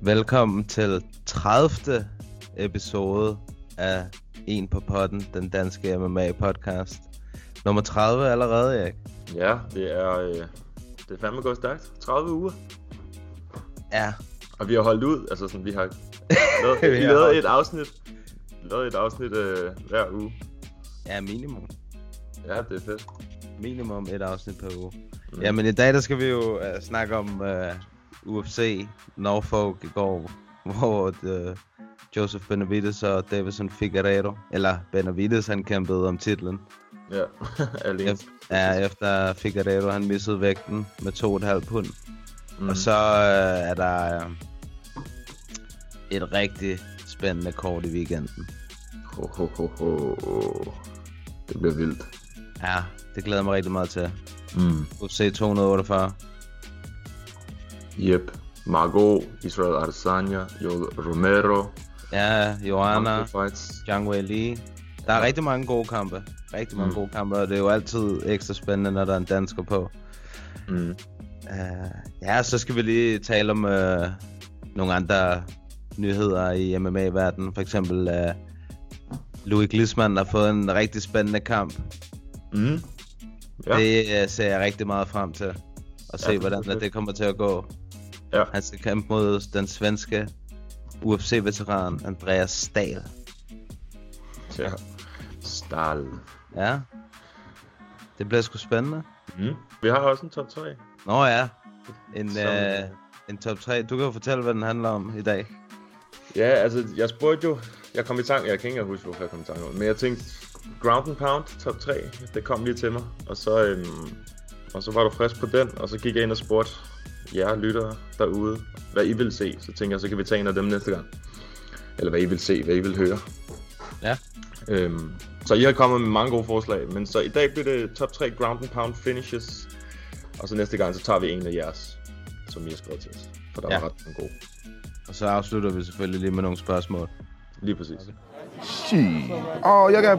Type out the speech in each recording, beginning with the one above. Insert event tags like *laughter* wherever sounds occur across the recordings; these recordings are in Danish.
Velkommen til 30. episode af En på potten, den danske MMA podcast. Nummer 30 allerede, Erik. Ja, det er, øh, det er fandme gået stærkt. 30 uger. Ja, Og vi har holdt ud, altså sådan, vi har lavet, *laughs* Vi vi har lavet et afsnit, lavet et afsnit øh, hver uge. ja minimum. Ja, det er fedt. Minimum et afsnit per uge. Mm. Jamen i dag, der skal vi jo uh, snakke om uh, UFC Norfolk i går, *laughs* hvor uh, Joseph Benavides og Davison Figueiredo, eller Benavides, han kæmpede om titlen. Ja, *laughs* alene. Efter, ja, efter Figueiredo, han missede vægten med 2,5 pund. Mm. Og så øh, er der øh, et rigtig spændende kort i weekenden. Ho, ho, ho, ho. Det bliver vildt. Ja, det glæder jeg mig rigtig meget til. Mm. UFC 248. Yep. Margot, Israel Adesanya, Joel Romero, Ja, Joanna. Zhang Wei Li. Der er rigtig mange gode kampe. Rigtig mange Mm. gode kampe, og det er jo altid ekstra spændende, når der er en dansker på. Mm. Uh, ja, så skal vi lige tale om uh, nogle andre nyheder i MMA-verdenen. For eksempel uh, Louis Glisman har fået en rigtig spændende kamp. Mm. Ja. Det uh, ser jeg rigtig meget frem til. At se, Ja, hvordan det det, det kommer til at gå. Ja. Han skal kæmpe mod den svenske UFC-veteran Andreas Stahl. ja. Stahl. Ja. Det bliver sgu spændende. Mm. Vi har også en top 3. Nå ja. En, Som- øh, en top 3. Du kan jo fortælle, hvad den handler om i dag. Ja, altså, jeg spurgte jo... Jeg kom i tanke... Jeg kan ikke huske, hvorfor jeg kom i tanke om Men jeg tænkte, Ground and Pound, top 3, det kom lige til mig. Og så, øhm, og så var du frisk på den, og så gik jeg ind og spurgte jer lyttere derude, hvad I vil se. Så tænkte jeg, så kan vi tage en af dem næste gang. Eller hvad I vil se, hvad I vil høre. Ja. Øhm, så I har kommet med mange gode forslag, men så i dag bliver det top 3 Ground and Pound finishes. Og så næste gang, så tager vi en af jeres, som I har skrevet til os. For der Ja. var ret gode. Og så afslutter vi selvfølgelig lige med nogle spørgsmål. Lige præcis. Shit. Oh, y'all got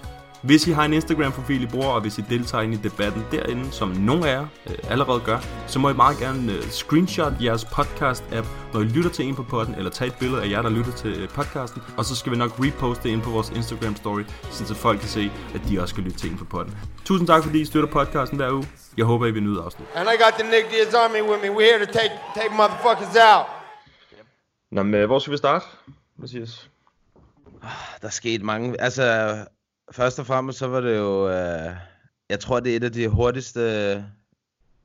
Hvis I har en Instagram-profil, I bruger, og hvis I deltager ind i debatten derinde, som nogle af jer øh, allerede gør, så må I meget gerne øh, screenshot jeres podcast-app, når I lytter til en på podden, eller tage et billede af jer, der lytter til øh, podcasten, og så skal vi nok reposte det ind på vores Instagram-story, så folk kan se, at de også skal lytte til en på podden. Tusind tak, fordi I støtter podcasten hver uge. Jeg håber, I vil nyde afsnittet. And I got the Nick Diaz Army with me. We're here to take take motherfuckers out. Nå, men øh, hvor skal vi starte, Mathias? Der skete mange... Altså, først og fremmest så var det jo... Øh, jeg tror, det er et af de hurtigste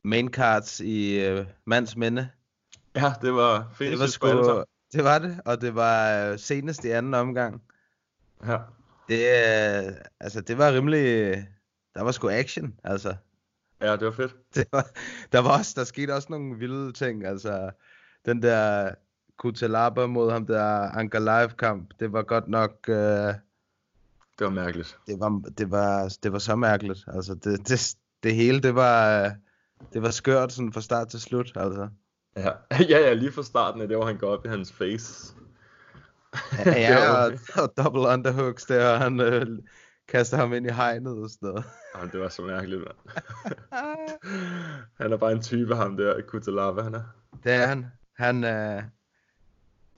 main cards i øh, mands minde. Ja, det var Det finishes var, sgu, det var det, og det var øh, senest i anden omgang. Ja. Det, øh, altså, det var rimelig... Der var sgu action, altså. ja, det var fedt. *laughs* det var, der var også, der skete også nogle vilde ting, altså den der Kutalaba mod ham der Anker Live kamp, det var godt nok, øh, Det var mærkeligt. det var, det var, det var så mærkeligt, altså det, det, det hele, det var, øh, det var skørt sådan fra start til slut, altså. Ja, *laughs* ja, ja lige fra starten af det, hvor han går op i hans face. Ja, ja *laughs* var og, og double underhooks der, og han øh, kaster ham ind i hegnet og sådan noget. Jamen, det var så mærkeligt, mand. *laughs* han er bare en type, ham der, Kutalava, han er. Det er han. Han, øh,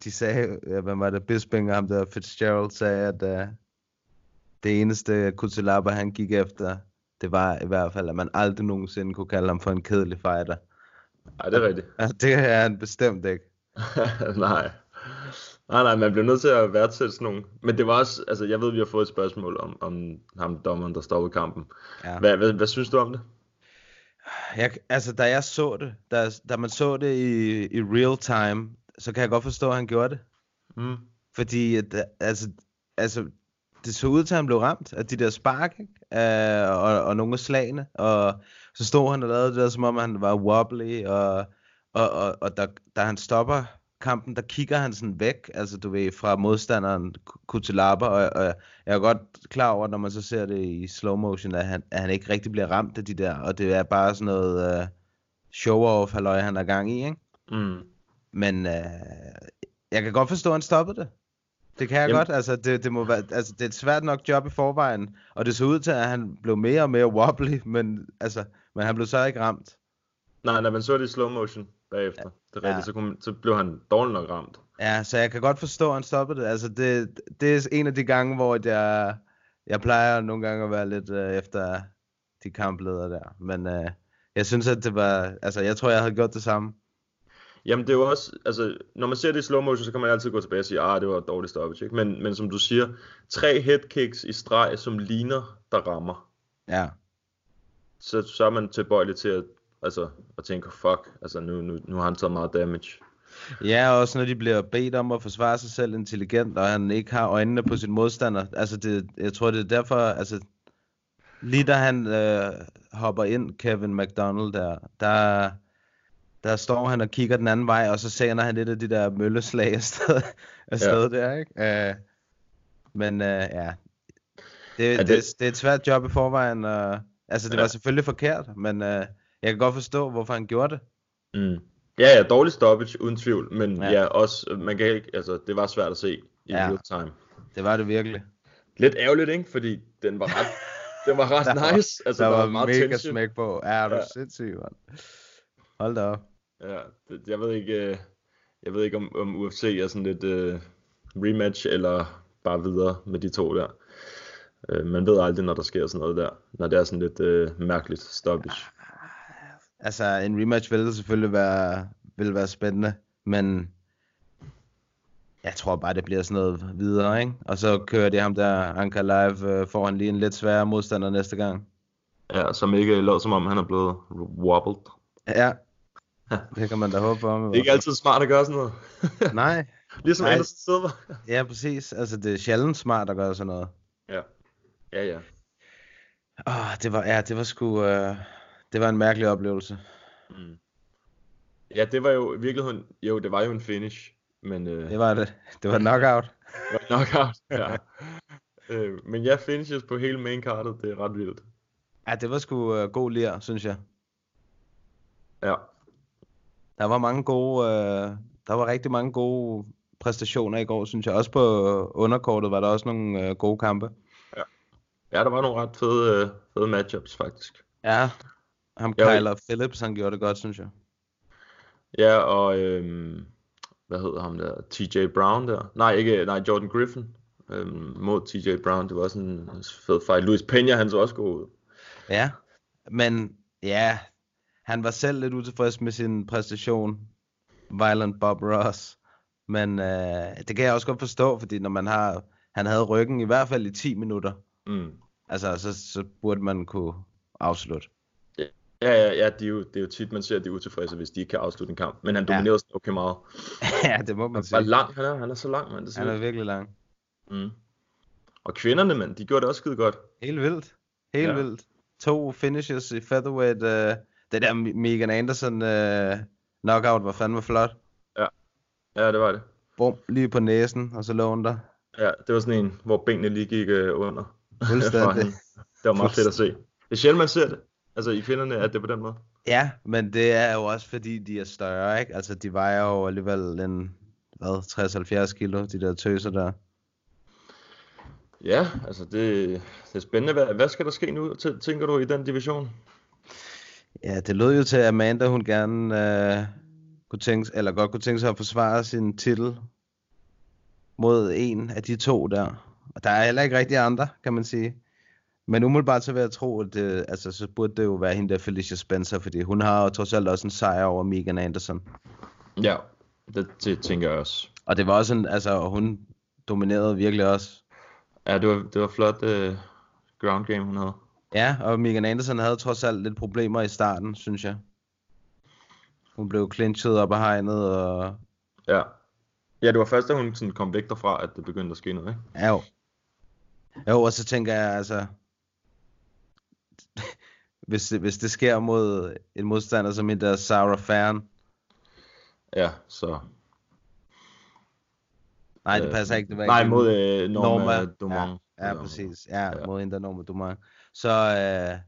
de sagde, ja, hvad var det, Bisping og ham der Fitzgerald sagde, at øh, det eneste Kutalaba han gik efter, det var i hvert fald, at man aldrig nogensinde kunne kalde ham for en kedelig fighter. Ej, det er rigtigt. Ja, det er han bestemt ikke. *laughs* Nej. Nej, nej, man bliver nødt til at værdsætte sådan nogle. Men det var også, altså jeg ved, vi har fået et spørgsmål om, om ham dommeren, der stoppede kampen. Ja. Hvad, hvad, hvad synes du om det? Jeg, altså, da jeg så det, da, da man så det i, i real time, så kan jeg godt forstå, at han gjorde det. Mm. Fordi, at, altså, altså, det så ud til, at han blev ramt af de der spark, ikke? Uh, og, og nogle af slagene. Og så stod han og lavede det der, som om han var wobbly, og, og, og, og da, da han stopper kampen, der kigger han sådan væk, altså du ved, fra modstanderen Kutilaba, og, og jeg er godt klar over, når man så ser det i slow motion, at han, at han ikke rigtig bliver ramt af de der, og det er bare sådan noget uh, show-off, halløj, han er gang i, ikke? Mm. Men uh, jeg kan godt forstå, at han stoppede det. Det kan jeg Jamen. godt, altså det, det, må være, altså det er et svært nok job i forvejen, og det så ud til, at han blev mere og mere wobbly, men, altså, men han blev så ikke ramt. Nej, når man så det i slow motion bagefter, det er rigtigt, Ja. så, kunne, så blev han dårligt nok ramt. Ja, så jeg kan godt forstå, at han stoppede det. Altså, det, det er en af de gange, hvor jeg, jeg plejer nogle gange at være lidt øh, efter de kampledere der. Men øh, jeg synes, at det var... Altså, jeg tror, jeg havde gjort det samme. Jamen det er jo også, altså når man ser det i slow motion, så kan man altid gå tilbage og sige, ah det var et dårligt stoppage, ikke? Men, men som du siger, tre headkicks i streg, som ligner, der rammer, Ja. så, så er man tilbøjelig til at, altså, at tænke, fuck, altså nu, nu, nu har han taget meget damage. Ja, og også når de bliver bedt om at forsvare sig selv intelligent, og han ikke har øjnene på sin modstander. Altså, det, jeg tror, det er derfor, altså, lige da han øh, hopper ind, Kevin McDonald der, der, der står han og kigger den anden vej, og så sender han lidt af de der mølleslag *laughs* afsted, afsted ja. der, ikke? Øh, men øh, ja, det, Er det, det- det, er et svært job i forvejen, og, altså det Ja. var selvfølgelig forkert, men øh, jeg kan godt forstå, hvorfor han gjorde det. Mm. Ja, ja, dårlig stoppage, uden tvivl, men Ja. ja, ja også, man kan ikke, altså det var svært at se i Ja. real time. Det var det virkelig. Lidt ærgerligt, ikke? Fordi den var ret, *laughs* den var ret Der var- nice. Altså, der, der, var, var meget mega tension. smæk på. Ja, er du Ja. ja. sindssyg, mand. Hold da op. Ja, det, jeg ved ikke, øh, jeg ved ikke om, om UFC er sådan lidt øh, rematch eller bare videre med de to der. Øh, man ved aldrig, når der sker sådan noget der, når det er sådan lidt øh, mærkeligt stoppage. Altså, en rematch ville selvfølgelig være, ville være spændende, men jeg tror bare, det bliver sådan noget videre, ikke? Og så kører de ham der, Anka Live, øh, får han lige en lidt sværere modstander næste gang. Ja, som ikke lød som om han er blevet wobbled. Ja, *laughs* det kan man da håbe om. Det er ikke altid smart at gøre sådan noget. *laughs* Nej, ligesom Nej. Anderson Silva. ja præcis. Altså, det er sjældent smart at gøre sådan noget. ja. Ja, ja. Åh, det var, ja, det var sgu, øh, det var en mærkelig oplevelse. Mm. Ja, det var jo i virkeligheden, jo, det var jo en finish, men øh, Det var det. Det var knockout. det var knockout. ja. *laughs* øh, men ja, finishes på hele main cardet, det er ret vildt. Ja, det var sgu øh, god lir, synes jeg. Ja. Der var mange gode, øh, der var rigtig mange gode præstationer i går, synes jeg. Også på underkortet var der også nogle øh, gode kampe. Ja, der var nogle ret fede, øh, fede matchups faktisk. Ja, ham Jo. Kyler Phillips, han gjorde det godt, synes jeg. Ja, og øhm, hvad hedder ham der? TJ Brown der? Nej, ikke, nej, Jordan Griffin øhm, mod TJ Brown. Det var sådan en fed fight. Luis Peña, han så også god ud. Ja, men ja, han var selv lidt utilfreds med sin præstation, Violent Bob Ross. Men øh, det kan jeg også godt forstå, fordi når man har, han havde ryggen i hvert fald i 10 minutter, Mm. altså så, så burde man kunne afslutte. Ja, ja, ja, det er, jo, det er jo tit, man ser, at de er utilfredse, hvis de ikke kan afslutte en kamp. Men han dominerede ja. okay meget. ja, det må man Hvor sige. lang han er, han er så lang, mand. Det Han er virkelig lang. mm. Og kvinderne, mand, de gjorde det også skide godt. Helt vildt. Helt ja. vildt. To finishes i featherweight. Øh, det der Me- Megan Anderson øh, knockout var fandme flot. Ja, det var det. Bum, lige på næsen, og så lå hun der. Ja, det var sådan en, hvor benene lige gik øh, under. Fuldstændig. *laughs* Det var meget fedt at se. Det er sjældent, man ser det. Altså i kvinderne, at det på den måde. Ja, men det er jo også fordi, de er større, ikke? Altså, de vejer jo alligevel en, hvad, 60-70 kilo, de der tøser der. Ja, altså det, det er spændende. Hvad, hvad skal der ske nu, tæ- tænker du, i den division? Ja, det lød jo til, at Amanda, hun gerne øh, kunne tænke, eller godt kunne tænke sig at forsvare sin titel mod en af de to der. Og der er heller ikke rigtig andre, kan man sige. Men umiddelbart så vil jeg tro, at det, altså, så burde det jo være hende der Felicia Spencer, fordi hun har jo trods alt også en sejr over Megan Anderson. Ja, det, det tænker jeg også. Og det var også en, altså hun dominerede virkelig også. Ja, det var, det var flot uh, ground game, hun havde. Ja, og Megan Anderson havde trods alt lidt problemer i starten, synes jeg. Hun blev clinchet op af hegnet, og... Ja. Ja, det var først, da hun sådan kom væk derfra, at det begyndte at ske noget, ikke? Ja, jo. Jo, og så tænker jeg, altså... hvis, det, hvis det sker mod en modstander som en der Sarah Fern... Ja, så... Nej, det passer ikke. Det var Nej, ikke mod øh, Norma, Norma. Dumont. Ja, præcis. Ja, Ja. ja. mod en der Norma Dumont. Så, øh,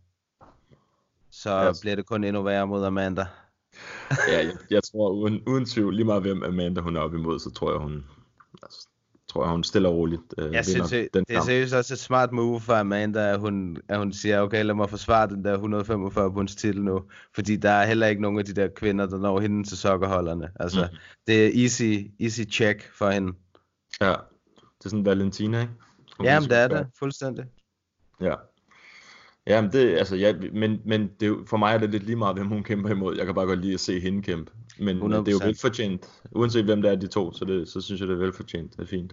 så Ja. bliver det kun endnu værre mod Amanda. ja, jeg, jeg tror uden, uden tvivl, lige meget hvem Amanda hun er op imod, så tror jeg, hun, altså, tror jeg, hun stille og roligt øh, Jeg vinder synes, det, den det er seriøst også et smart move for Amanda, at hun, at hun siger, okay, lad mig forsvare den der 145 punds titel nu. Fordi der er heller ikke nogen af de der kvinder, der når hende til sokkerholderne. Altså, Mhm. det er easy, easy check for hende. Ja, det er sådan Valentina, ikke? Hun Jamen, det er det, fuldstændig. Ja. Jamen det, altså, ja, men, men det, for mig er det lidt lige meget, hvem hun kæmper imod. Jeg kan bare godt lide at se hende kæmpe. Men 100%. det er jo 100%. velfortjent. Uanset hvem det er de to, så, det, så synes jeg, det er velfortjent. Det er fint.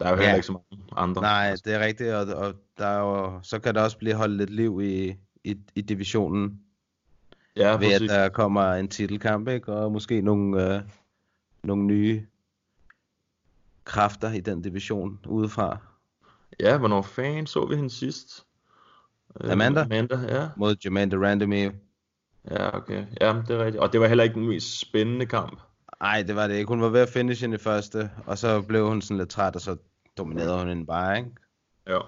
Der er jo Ja. heller ikke så mange andre. Nej, det er rigtigt, og, og der er jo, så kan der også blive holdt lidt liv i, i, i divisionen, ja, ved at præcis. der kommer en titelkamp, ikke? og måske nogle, øh, nogle nye kræfter i den division udefra. Ja, hvornår fanden så vi hende sidst? Øh, Amanda? Amanda, ja. Mod Jermaine Randomir. Ja, okay. Ja, det er rigtigt. Og det var heller ikke den mest spændende kamp. Nej, det var det ikke. Hun var ved at finish i første, og så blev hun sådan lidt træt, og så dominerede hun hende bare, ikke? Jo.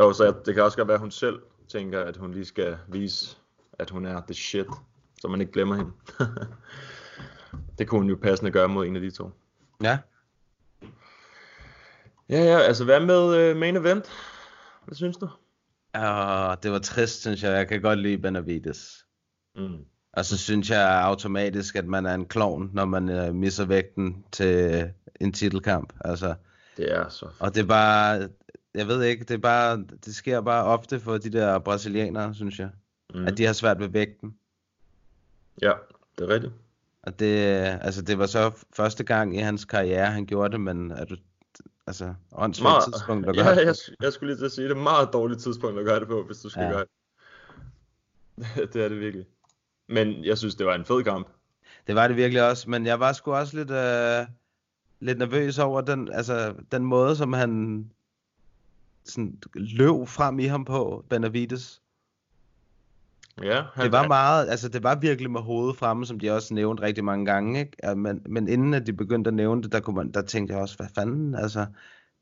Jo, så jeg, det kan også godt være, at hun selv tænker, at hun lige skal vise, at hun er the shit, så man ikke glemmer hende. *laughs* det kunne hun jo passende gøre mod en af de to. Ja. Ja, ja, altså hvad med uh, main event? Hvad synes du? Og det var trist, synes jeg. Jeg kan godt lide Benavides. Mm. Og så synes jeg automatisk, at man er en klovn, når man øh, misser vægten til en titelkamp. Altså, Det er så... og det er bare, jeg ved ikke, det er bare, det sker bare ofte for de der brasilianere, synes jeg. Mm. At de har svært ved vægten. Ja, det er rigtigt. Og det, altså det var så første gang i hans karriere, han gjorde det, men er du, altså, åndssvagt Meget, tidspunkt at ja, gøre det. jeg, jeg skulle lige til at sige, det er et meget dårligt tidspunkt at gøre det på, hvis du skal Ja. ja. gøre det. *laughs* det er det virkelig. Men jeg synes, det var en fed kamp. Det var det virkelig også, men jeg var sgu også lidt, øh, lidt nervøs over den, altså, den måde, som han sådan, løb frem i ham på, Benavides. Ja, han, Det var meget, altså det var virkelig med hovedet fremme, som de også nævnte rigtig mange gange, ikke? Men, men inden at de begyndte at nævne det, der, kunne man, der tænkte jeg også, hvad fanden, altså,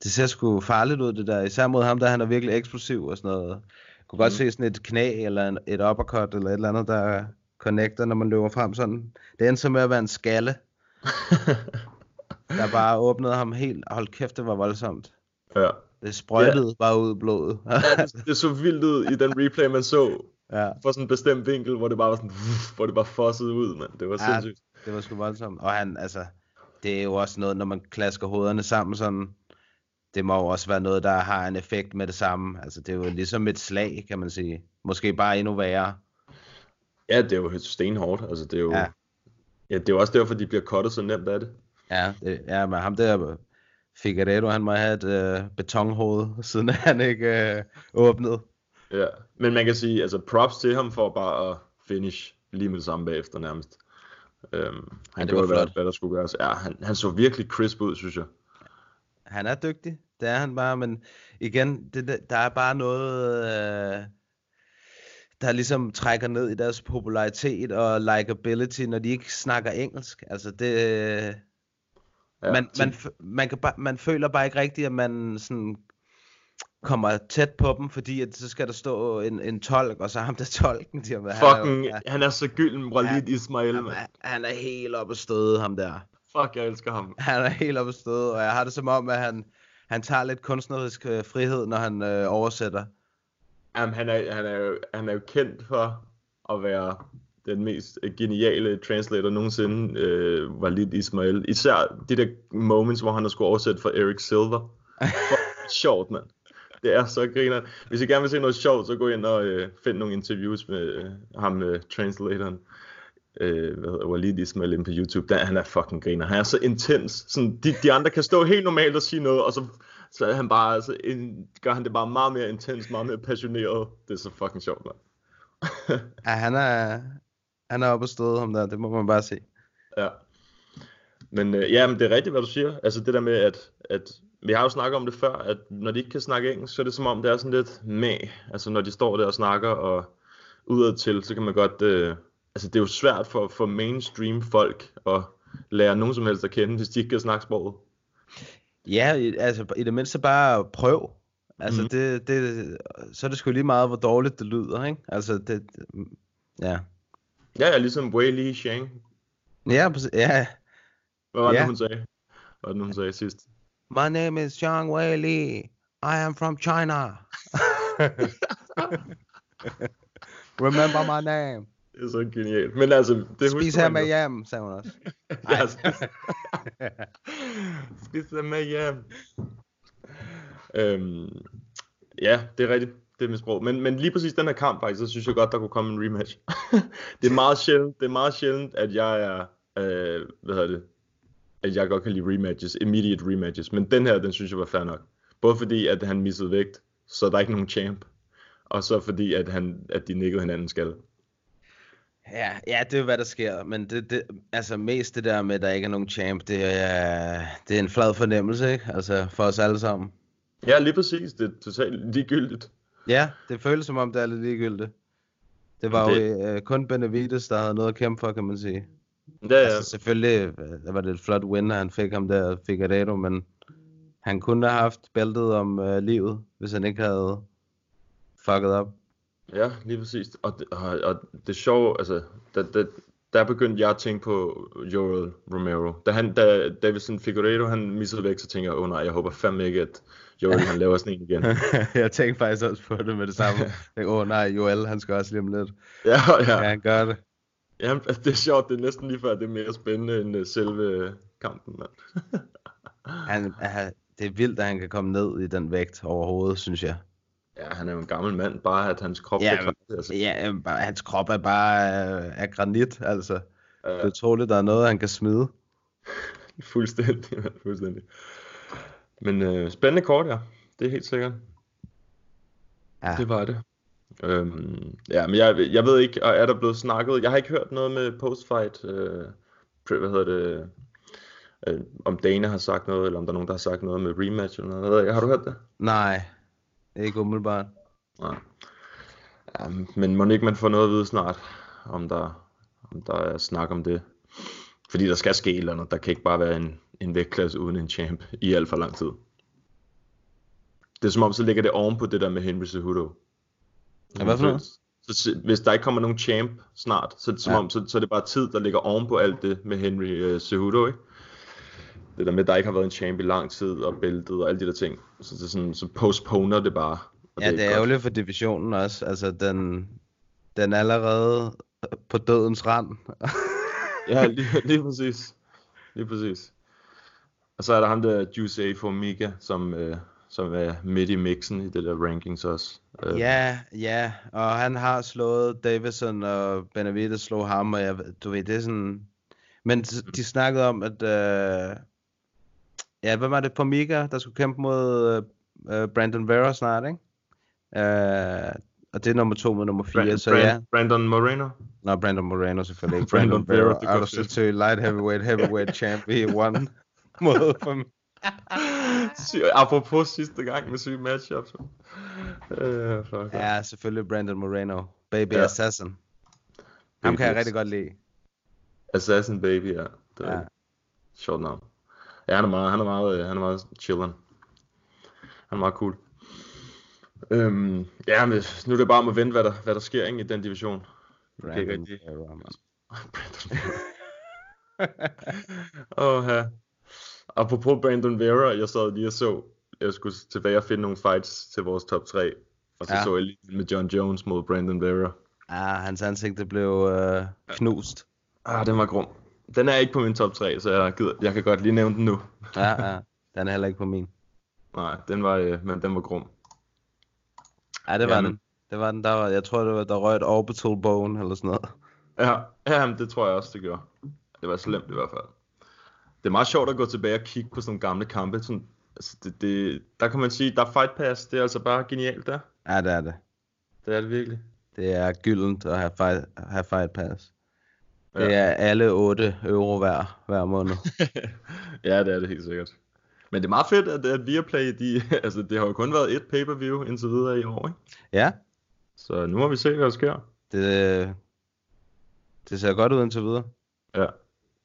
det ser sgu farligt ud det der, især mod ham, der han er virkelig eksplosiv og sådan noget. Jeg kunne godt Mm. se sådan et knæ, eller en, et uppercut, eller et eller andet, der connecter, når man løber frem sådan. Det endte så med at være en skalle, der bare åbnede ham helt, hold kæft, det var voldsomt. ja. Det sprøjtede ja. bare ud i blodet. ja det, det, så vildt ud i den replay, man så. Ja. For sådan en bestemt vinkel, hvor det bare var sådan, hvor det bare fossede ud, mand. Det var Ja, sindssygt. Det var sgu voldsomt. Og han, altså, det er jo også noget, når man klasker hovederne sammen sådan, det må jo også være noget, der har en effekt med det samme. Altså, det er jo ligesom et slag, kan man sige. Måske bare endnu værre. Ja, det er jo stenhårdt. Altså, det er jo... Ja. Ja. det er jo også derfor, de bliver cuttet så nemt af det. Ja, det, ja men ham der, Figueredo, han må have et øh, betonhoved, siden han ikke øh, åbnede. Ja. Men man kan sige, altså props til ham for bare at finish lige med det samme bagefter nærmest. Øhm, han det gjorde, hvad, hvad der skulle gøres. Ja, han, han så virkelig crisp ud, synes jeg. Han er dygtig, det er han bare, men igen, det, der er bare noget, øh, der ligesom trækker ned i deres popularitet og likability, når de ikke snakker engelsk. Altså det, Ja, man, man, man, kan bare, man føler bare ikke rigtigt, at man sådan kommer tæt på dem, fordi at så skal der stå en, en tolk, og så ham der tolken, har med. Fucking, han, er, han er så gylden, Walid Ismail, han, er, han er helt oppe støde, ham der. Fuck, jeg elsker ham. Han er helt oppe støde, og jeg har det som om, at han, han tager lidt kunstnerisk øh, frihed, når han øh, oversætter. Jamen, han er, han, er jo, han er jo kendt for at være den mest geniale translator nogensinde, øh, Walid Ismail. Især de der moments, hvor han har skulle oversætte for Eric Silver. *laughs* Fuck, sjovt, mand. *laughs* Det er så griner. Hvis I gerne vil se noget sjovt, så gå ind og øh, find nogle interviews med øh, ham, øh, translatoren. øh, hvad hedder, Walid Ismail inde på YouTube, der, han er fucking griner. Han er så intens. Sådan, de, de andre kan stå helt normalt og sige noget, og så, så er han bare, altså, en, gør han det bare meget mere intens, meget mere passioneret. Det er så fucking sjovt, mand. *laughs* Ja, han er, han er oppe og støde ham der, det må man bare se. Ja. Men øh, ja, men det er rigtigt, hvad du siger. Altså det der med, at, at vi har jo snakket om det før, at når de ikke kan snakke engelsk, så er det som om, det er sådan lidt med. Altså når de står der og snakker og udad til, så kan man godt... Øh, altså det er jo svært for, for mainstream folk at lære nogen som helst at kende, hvis de ikke kan snakke sproget. Ja, altså i det mindste bare prøv. Altså Mhm. det, det, så er det sgu lige meget, hvor dårligt det lyder, ikke? Altså det, ja. Ja, ja, ligesom Wei Li Shang. Ja, ja. Hvad var det, Ja. hun sagde? Hvad var det, hun sagde sidst? My name is Zhang Wei Li. I am from China. *laughs* Remember my name. Det er så genialt. Men altså, det Spis her med hjem, sagde hun også. *laughs* Ja, *laughs* spis, spis det med hjem. Øhm, ja, det er rigtigt. Det er med sprog. Men, men lige præcis den her kamp faktisk, så synes jeg godt, der kunne komme en rematch. det er meget sjældent, det er meget sjældent, at jeg er, øh, hvad hedder det, at jeg godt kan lide rematches, immediate rematches. Men den her, den synes jeg var fair nok. Både fordi, at han missede vægt, så der er ikke nogen champ. Og så fordi, at, han, at de nikkede hinanden skal. Ja, ja, det er hvad der sker. Men det, det, altså mest det der med, at der ikke er nogen champ, det er, det er en flad fornemmelse, ikke? Altså for os alle sammen. Ja, lige præcis. Det er totalt ligegyldigt. Ja, det føles som om, det er lidt ligegyldigt. Det var Det- jo øh, kun Benavides, der havde noget at kæmpe for, kan man sige. Ja, ja. Altså selvfølgelig, øh, der var det et flot win, han fik ham der, Figueiredo, men han kunne have haft bæltet om øh, livet, hvis han ikke havde fucket op. Ja, lige præcis. Og det, og, og det sjove, altså, der, der, der begyndte jeg at tænke på Joel Romero. Da, han, da Davison Figueiredo, han missede væk, så tænkte jeg, åh oh, nej, jeg håber fandme ikke, at Joel, han laver sådan en igen. *laughs* jeg tænkte faktisk også på det med det samme. *laughs* Åh oh, nej, Joel, han skal også lige om lidt. ja, ja. Ja, han gør det. Jamen, altså, det er sjovt, det er næsten lige før, det er mere spændende end uh, selve øh, kampen, mand. *laughs* Han, han, det er vildt, at han kan komme ned i den vægt overhovedet, synes jeg. ja, han er jo en gammel mand, bare at hans krop Ja, er klar se. Ja, øh, bare- hans krop er bare øh, af granit, altså. Ja. Det er utroligt, der er noget, han kan smide. *laughs* Fuldstændig, mand, fuldstændig. Men øh, spændende kort, ja. Det er helt sikkert. Ja. Det var det. Øhm, ja, men jeg, jeg ved ikke, og er der blevet snakket? Jeg har ikke hørt noget med postfight. Øh, hvad hedder det? Øh, om Dana har sagt noget, eller om der er nogen, der har sagt noget med rematch eller noget. Jeg Har du hørt det? Nej, ikke umiddelbart. Nej. Ja, men må ikke man får noget at vide snart, om der, om der er snak om det. Fordi der skal ske et eller andet. Der kan ikke bare være en, en vægtklasse uden en champ i alt for lang tid. Det er som om, så ligger det oven på det der med Henry Cejudo. Ja, hvad for noget? Så, så, hvis der ikke kommer nogen champ snart, så er det som Ja. om, så, så er det bare tid, der ligger oven på alt det med Henry uh, Cejudo, ikke? Det der med, at der ikke har været en champ i lang tid, og bæltet og alle de der ting. Så, det er sådan, så postponer det bare. Ja, det er godt. ærgerligt for divisionen også. Altså, den, den er allerede på dødens rand. *laughs* Ja, lige, lige præcis. Lige præcis. Og så er der ham der Juice A. Formiga, som, øh, som er midt i mixen i det der rankings også. Øh, Ja, ja, og han har slået Davison, og Benavides slog ham, og jeg, du ved, det er sådan... Men s- de snakkede om, at... Øh... Ja, hvad var det? Formiga, der skulle kæmpe mod øh, Brandon Vera snart, ikke? Øh... Og det er nummer to mod nummer fire, Brand, så Brand, ja. Brandon Moreno. Nå, Brandon Moreno selvfølgelig ikke. *laughs* Brandon Brandon, Vera, Vera, out of light heavyweight, heavyweight champ i one *laughs* mod for Sy- Apropos sidste gang med syge matchups. Øh, fuck. Ja, selvfølgelig Brandon Moreno. Baby Ja. Assassin. Ham kan jeg Baby rigtig godt lide. Assassin Baby, ja. Det er Ja. sjovt navn. Ja, han er meget, han er meget, øh, han er meget chillin. Han er meget cool. Øhm, ja, men nu er det bare om at vente, hvad der, hvad der sker ikke, i den division. Brandon. Vera, mand. *laughs* Åh, ja. Apropos Brandon Vera, jeg sad lige og så, jeg skulle tilbage og finde nogle fights til vores top 3. Og så Ja. så jeg lige med John Jones mod Brandon Vera. Ah, hans ansigt det blev øh, knust. Ah, den var grum. Den er ikke på min top 3, så jeg, gider, jeg kan godt lige nævne den nu. Ja, ja. *laughs* Den er heller ikke på min. Nej, den var, øh, men den var grum. Ja, det var Jamen. den. Det var den, der var, jeg tror, det var, der røg et orbital bone eller sådan noget. Ja, ja det tror jeg også, det gjorde. Det var slemt i hvert fald. Det er meget sjovt at gå tilbage og kigge på sådan nogle gamle kampe. Sådan, altså det, det, der kan man sige, der er fight pass, det er altså bare genialt der. Ja, det er det. Det er det virkelig. Det er gyldent at have fight, have fight pass. Det ja. er alle 8 euro hver, hver måned. *laughs* ja, det er det helt sikkert. Men det er meget fedt, at, at Viaplay, de, *laughs* altså det har jo kun været et pay-per-view indtil videre i år, ikke? Ja. Så nu må vi se, hvad der sker. Det, det ser godt ud indtil videre. Ja,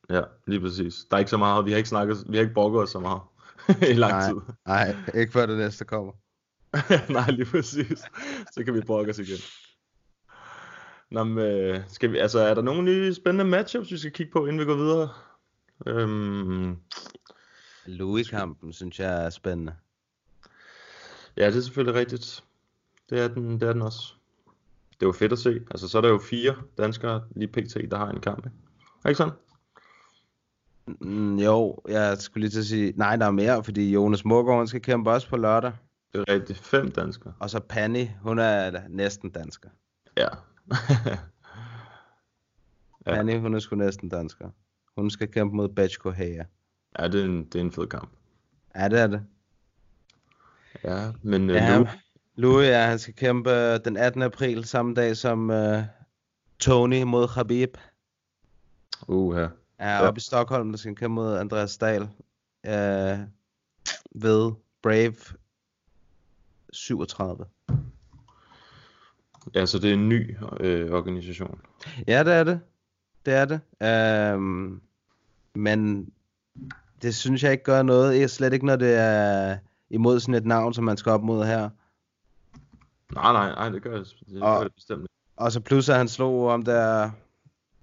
ja, lige præcis. Der er ikke så meget, vi har ikke snakket, vi har ikke brokket os så meget *laughs* i lang nej, tid. Nej, ikke før det næste kommer. *laughs* nej, lige præcis. Så kan vi brokke os igen. Nå, men, øh, skal vi, altså, er der nogle nye spændende matchups, vi skal kigge på, inden vi går videre? Øhm, Louis-kampen, synes jeg er spændende. Ja, det er selvfølgelig rigtigt. Det er den, det er den også. Det jo fedt at se. Altså, så er der jo fire danskere lige pt, der har en kamp. Ikke, ikke sådan? Mm, jo, jeg skulle lige til at sige, nej, der er mere, fordi Jonas Morgaard skal kæmpe også på lørdag. Det er rigtigt. Fem danskere. Og så Panny, hun er næsten dansker. Ja. *laughs* ja. Panny, hun er sgu næsten dansker. Hun skal kæmpe mod Bechko Hea. Ja, det er, en, det er en fed kamp. Ja, det er det. Ja, men uh, ja, Lou... Louis, ja, han skal kæmpe øh, den 18. april, samme dag som uh, Tony mod Khabib. Uh, ja. Ja, oppe i Stockholm, der skal kæmpe mod Andreas Dahl. Uh, ved Brave 37. Ja, så det er en ny øh, organisation. Ja, det er det. Det er det. Uh, men det synes jeg ikke gør noget. Jeg slet ikke, når det er imod sådan et navn, som man skal op mod her. Nej, nej, nej, det gør det, det, og, gør det bestemt. Og så plus, at han slog om der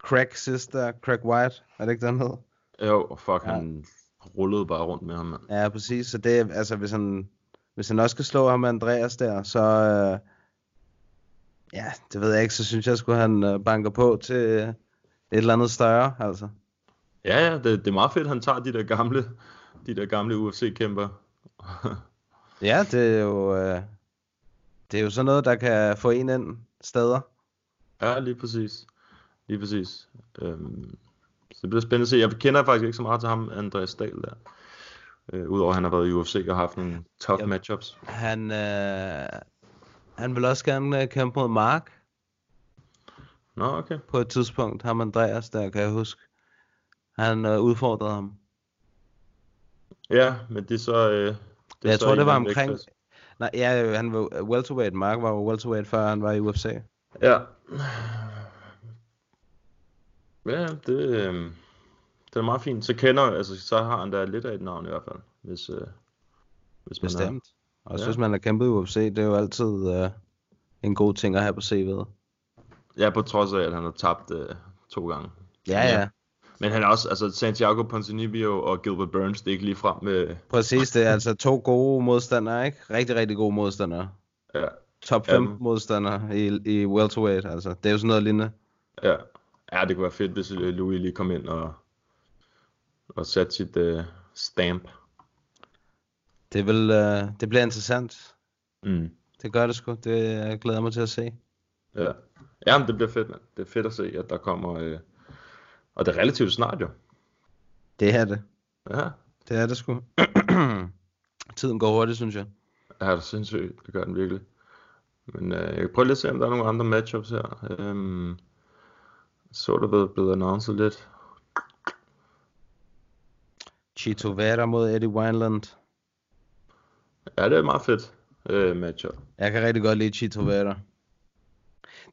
Craig sister, Craig White, er det ikke den hed? Jo, fuck, ja. han rullede bare rundt med ham, mand. Ja, præcis, så det altså, hvis han, hvis han også skal slå ham Andreas der, så, øh, ja, det ved jeg ikke, så synes jeg, skulle han øh, banker på til øh, et eller andet større, altså. Ja, ja, det, det er meget fedt, han tager de der gamle, de der gamle UFC-kæmper. *laughs* ja, det er jo, øh, det er jo sådan noget, der kan få en ind steder. Ja, lige præcis. Lige præcis. Øhm, så det bliver spændende at se. Jeg kender faktisk ikke så meget til ham, Andreas Dahl der. Øh, Udover at han har været i UFC og haft nogle tough Jamen, matchups. Han, øh, han vil også gerne kæmpe mod Mark. Nå, okay. På et tidspunkt, ham Andreas der, kan jeg huske. Han øh, udfordrede ham. Ja, men det er så... Øh, det ja, jeg så tror, det var omkring... Vægtklasse. Nej, ja, han var welterweight. Mark var welterweight, før han var i UFC. Ja. Ja, det, øh, det er meget fint. Så kender, altså, så har han da lidt af et navn i hvert fald, hvis, øh, hvis man Bestemt. Er. Og ja. hvis man har kæmpet i UFC, det er jo altid øh, en god ting at have på CV'et. Ja, på trods af, at han har tabt øh, to gange. Ja, ja. Men han er også, altså Santiago Ponzinibbio og Gilbert Burns, det er ikke lige frem med... Præcis, det er *laughs* altså to gode modstandere, ikke? Rigtig, rigtig gode modstandere. Ja. Top 5 ja. modstandere i, i welterweight, altså. Det er jo sådan noget lignende. Ja. Ja, det kunne være fedt, hvis Louis lige kom ind og, og satte sit uh, stamp. Det, vil, uh, det bliver interessant. Mm. Det gør det sgu. Det jeg glæder mig til at se. Ja. Jamen, det bliver fedt, man. Det er fedt at se, at der kommer... Uh, og det er relativt snart jo. Det er det. Ja. Det er det sgu. *clears throat* Tiden går hurtigt, synes jeg. Ja, det er sindssygt. Det gør den virkelig. Men uh, jeg kan prøve lige at se, om der er nogle andre matchups her. Um, så der blevet, blevet annonceret lidt. Chito Vera mod Eddie Wineland. Ja, det er meget fedt uh, matchup. Jeg kan rigtig godt lide Chito Vera.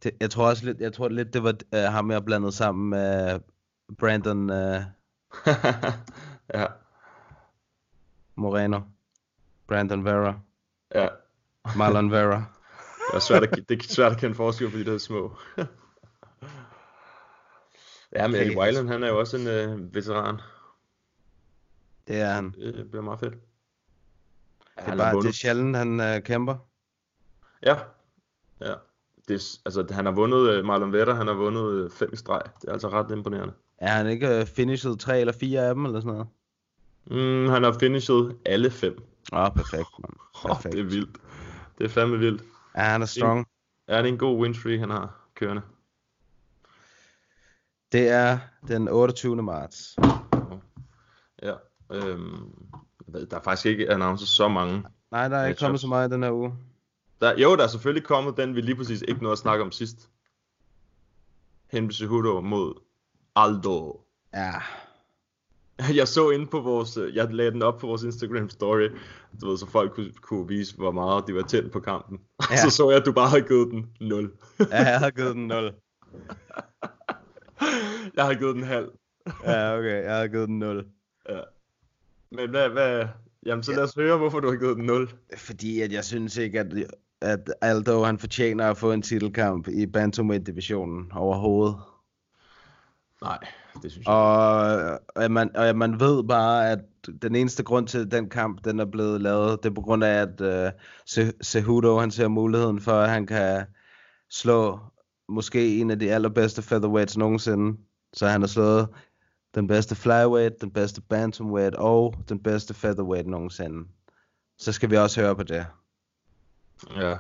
Det, jeg tror også lidt, jeg tror lidt, det var uh, ham, jeg blandet sammen med Brandon uh, *laughs* ja. Moreno. Brandon Vera. Ja. Marlon Vera. det er svært at, det er svært at kende forskel på de der små. *laughs* ja, men Eddie Weiland, han er jo også en uh, veteran. Det er han. Det bliver meget fedt. Ja, det, er bare, det er sjældent, han uh, kæmper. Ja. Ja. Det er, altså, han har vundet, uh, Marlon Vera, han har vundet uh, fem i streg. Det er altså ret imponerende. Er han ikke uh, finished tre eller fire af dem, eller sådan noget? Mm, han har finished alle fem. Åh, oh, perfekt, man. Perfekt. Oh, det er vildt. Det er fandme vildt. Ja, han er strong. Ja, det er en god win streak, han har kørende. Det er den 28. marts. Ja, øhm, der er faktisk ikke annonceret så mange. Nej, der er ikke kommet så meget den her uge. Der, jo, der er selvfølgelig kommet den, vi lige præcis ikke nåede at snakke om sidst. Henry Cejudo mod Aldo. Ja, *laughs* Jeg så inde på vores, jeg lagde den op på vores Instagram story, du ved, så folk kunne, kunne vise, hvor meget de var tændt på kampen. *laughs* Ja. så så jeg, at du bare havde givet den 0. ja jeg har givet den 0. *laughs* *laughs* jeg har givet den halv. Ja, okay, jeg har givet den 0. Ja. Men hvad, hvad, jamen så lad os høre, hvorfor du har givet den 0. Fordi at jeg synes ikke, at, at Aldo han fortjener at få en titelkamp i Bantamweight-divisionen overhovedet. Nej, det synes jeg Og, og, man, og man ved bare, at den eneste grund til, at den kamp den er blevet lavet, det er på grund af, at uh, Cejudo han ser muligheden for, at han kan slå måske en af de allerbedste featherweights nogensinde. Så han har slået den bedste flyweight, den bedste bantamweight og den bedste featherweight nogensinde. Så skal vi også høre på det. Ja.